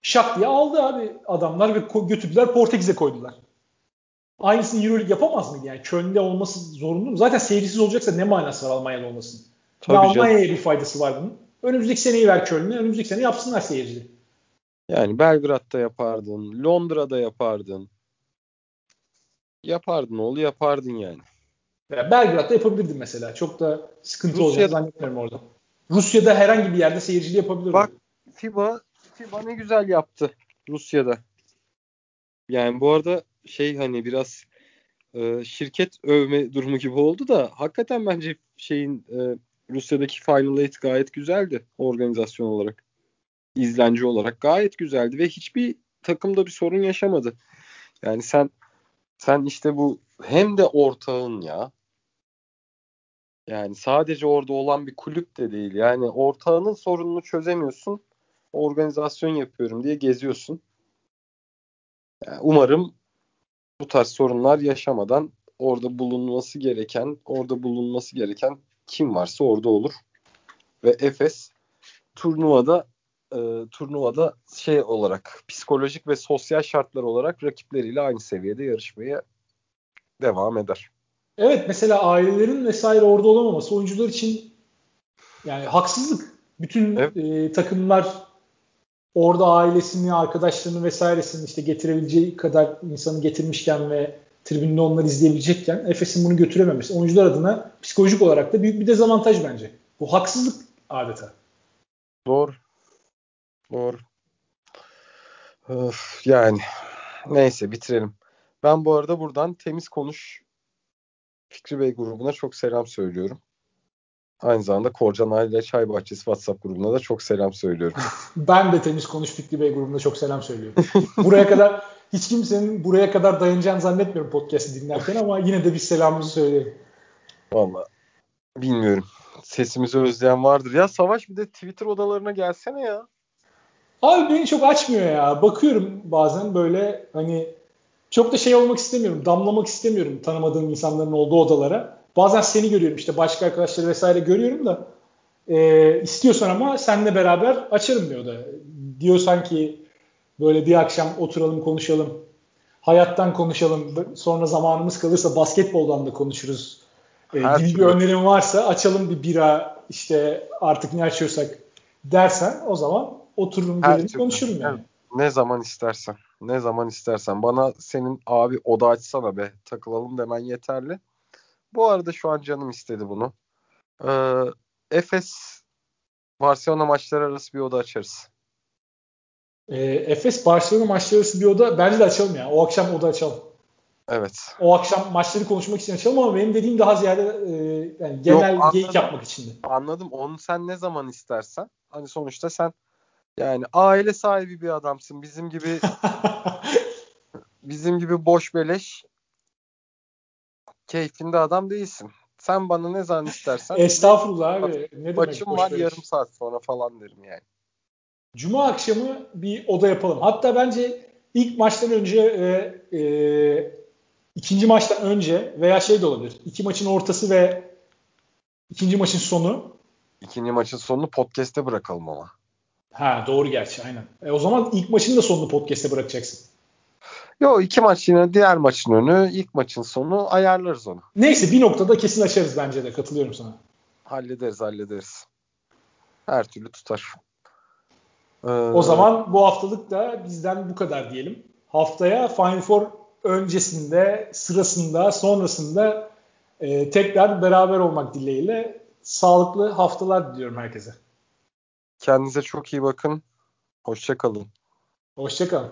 Şak diye aldı abi adamlar ve götürdüler Portekiz'e koydular. Aynısını Euroleague yapamaz mıydı yani? Köln'de olması zorunlu mu? Zaten seyircisiz olacaksa ne manası var Almanya'da olmasın? Tabii Almanya'ya bir faydası var bunun. Önümüzdeki seneyi ver Köln'e. Önümüzdeki sene yapsınlar seyircili. Yani Belgrad'da yapardın. Londra'da yapardın. Yapardın oğlu yapardın yani. Ya Belgrad'da yapabilirdin mesela. Çok da sıkıntı Rusya'da, olacağını zannetmiyorum orada. Rusya'da herhangi bir yerde seyircili yapabilirdin. Bak FIBA, FIBA ne güzel yaptı Rusya'da. Yani bu arada şey hani biraz e, şirket övme durumu gibi oldu da hakikaten bence şeyin e, Rusya'daki Final Eight gayet güzeldi organizasyon olarak. izlenci olarak gayet güzeldi ve hiçbir takımda bir sorun yaşamadı. Yani sen sen işte bu hem de ortağın ya. Yani sadece orada olan bir kulüp de değil. Yani ortağının sorununu çözemiyorsun. Organizasyon yapıyorum diye geziyorsun. Yani umarım bu tarz sorunlar yaşamadan orada bulunması gereken, orada bulunması gereken kim varsa orada olur. Ve Efes turnuvada e, turnuvada şey olarak psikolojik ve sosyal şartlar olarak rakipleriyle aynı seviyede yarışmaya devam eder. Evet mesela ailelerin vesaire orada olamaması oyuncular için yani haksızlık. Bütün evet. e, takımlar orada ailesini, arkadaşlarını vesairesini işte getirebileceği kadar insanı getirmişken ve tribünde onları izleyebilecekken Efes'in bunu götürememesi oyuncular adına psikolojik olarak da büyük bir dezavantaj bence. Bu haksızlık adeta. Doğru. Doğru. Öf, yani neyse bitirelim. Ben bu arada buradan Temiz Konuş Fikri Bey grubuna çok selam söylüyorum. Aynı zamanda Korcan Aile Çay Bahçesi WhatsApp grubuna da çok selam söylüyorum. ben de Temiz Konuş Fikri Bey grubuna çok selam söylüyorum. buraya kadar hiç kimsenin buraya kadar dayanacağını zannetmiyorum podcast'i dinlerken ama yine de bir selamımızı söyleyelim. Valla bilmiyorum. Sesimizi özleyen vardır. Ya Savaş bir de Twitter odalarına gelsene ya. Abi beni çok açmıyor ya. Bakıyorum bazen böyle hani çok da şey olmak istemiyorum. Damlamak istemiyorum tanımadığım insanların olduğu odalara. Bazen seni görüyorum işte başka arkadaşları vesaire görüyorum da e, istiyorsan ama seninle beraber açarım diyor da. Diyor sanki böyle bir akşam oturalım konuşalım. hayattan konuşalım. Sonra zamanımız kalırsa basketboldan da konuşuruz. Ee, Her gibi türlü. bir önerim varsa açalım bir bira işte artık ne açıyorsak dersen o zaman otururum gelirim konuşurum yani. Ne zaman istersen. Ne zaman istersen. Bana senin abi oda açsana be. Takılalım demen yeterli. Bu arada şu an canım istedi bunu. Ee, Efes Barcelona maçları arası bir oda açarız. Ee, Efes Barcelona maçları arası bir oda bence de açalım ya. O akşam oda açalım. Evet. O akşam maçları konuşmak için açalım ama benim dediğim daha ziyade e, yani genel Yok, geyik yapmak için. Anladım. Onu sen ne zaman istersen. Hani sonuçta sen yani aile sahibi bir adamsın. Bizim gibi bizim gibi boş beleş keyfinde adam değilsin. Sen bana ne zaman istersen Estağfurullah abi. Ne demek maçım var beleş. yarım saat sonra falan derim yani. Cuma akşamı bir oda yapalım. Hatta bence ilk maçtan önce e, e, ikinci maçtan önce veya şey de olabilir. İki maçın ortası ve ikinci maçın sonu. İkinci maçın sonunu podcast'te bırakalım ama. Ha doğru gerçi aynen. E, o zaman ilk maçın da sonunu podcast'e bırakacaksın. Yo iki maç yine diğer maçın önü, ilk maçın sonu ayarlarız onu. Neyse bir noktada kesin açarız bence de. Katılıyorum sana. Hallederiz hallederiz. Her türlü tutar. Ee, O zaman bu haftalık da bizden bu kadar diyelim. Haftaya Final Four öncesinde, sırasında, sonrasında e, tekrar beraber olmak dileğiyle sağlıklı haftalar diliyorum herkese. kendinize çok iyi bakın. Hoşça kalın. Hoşçakalın.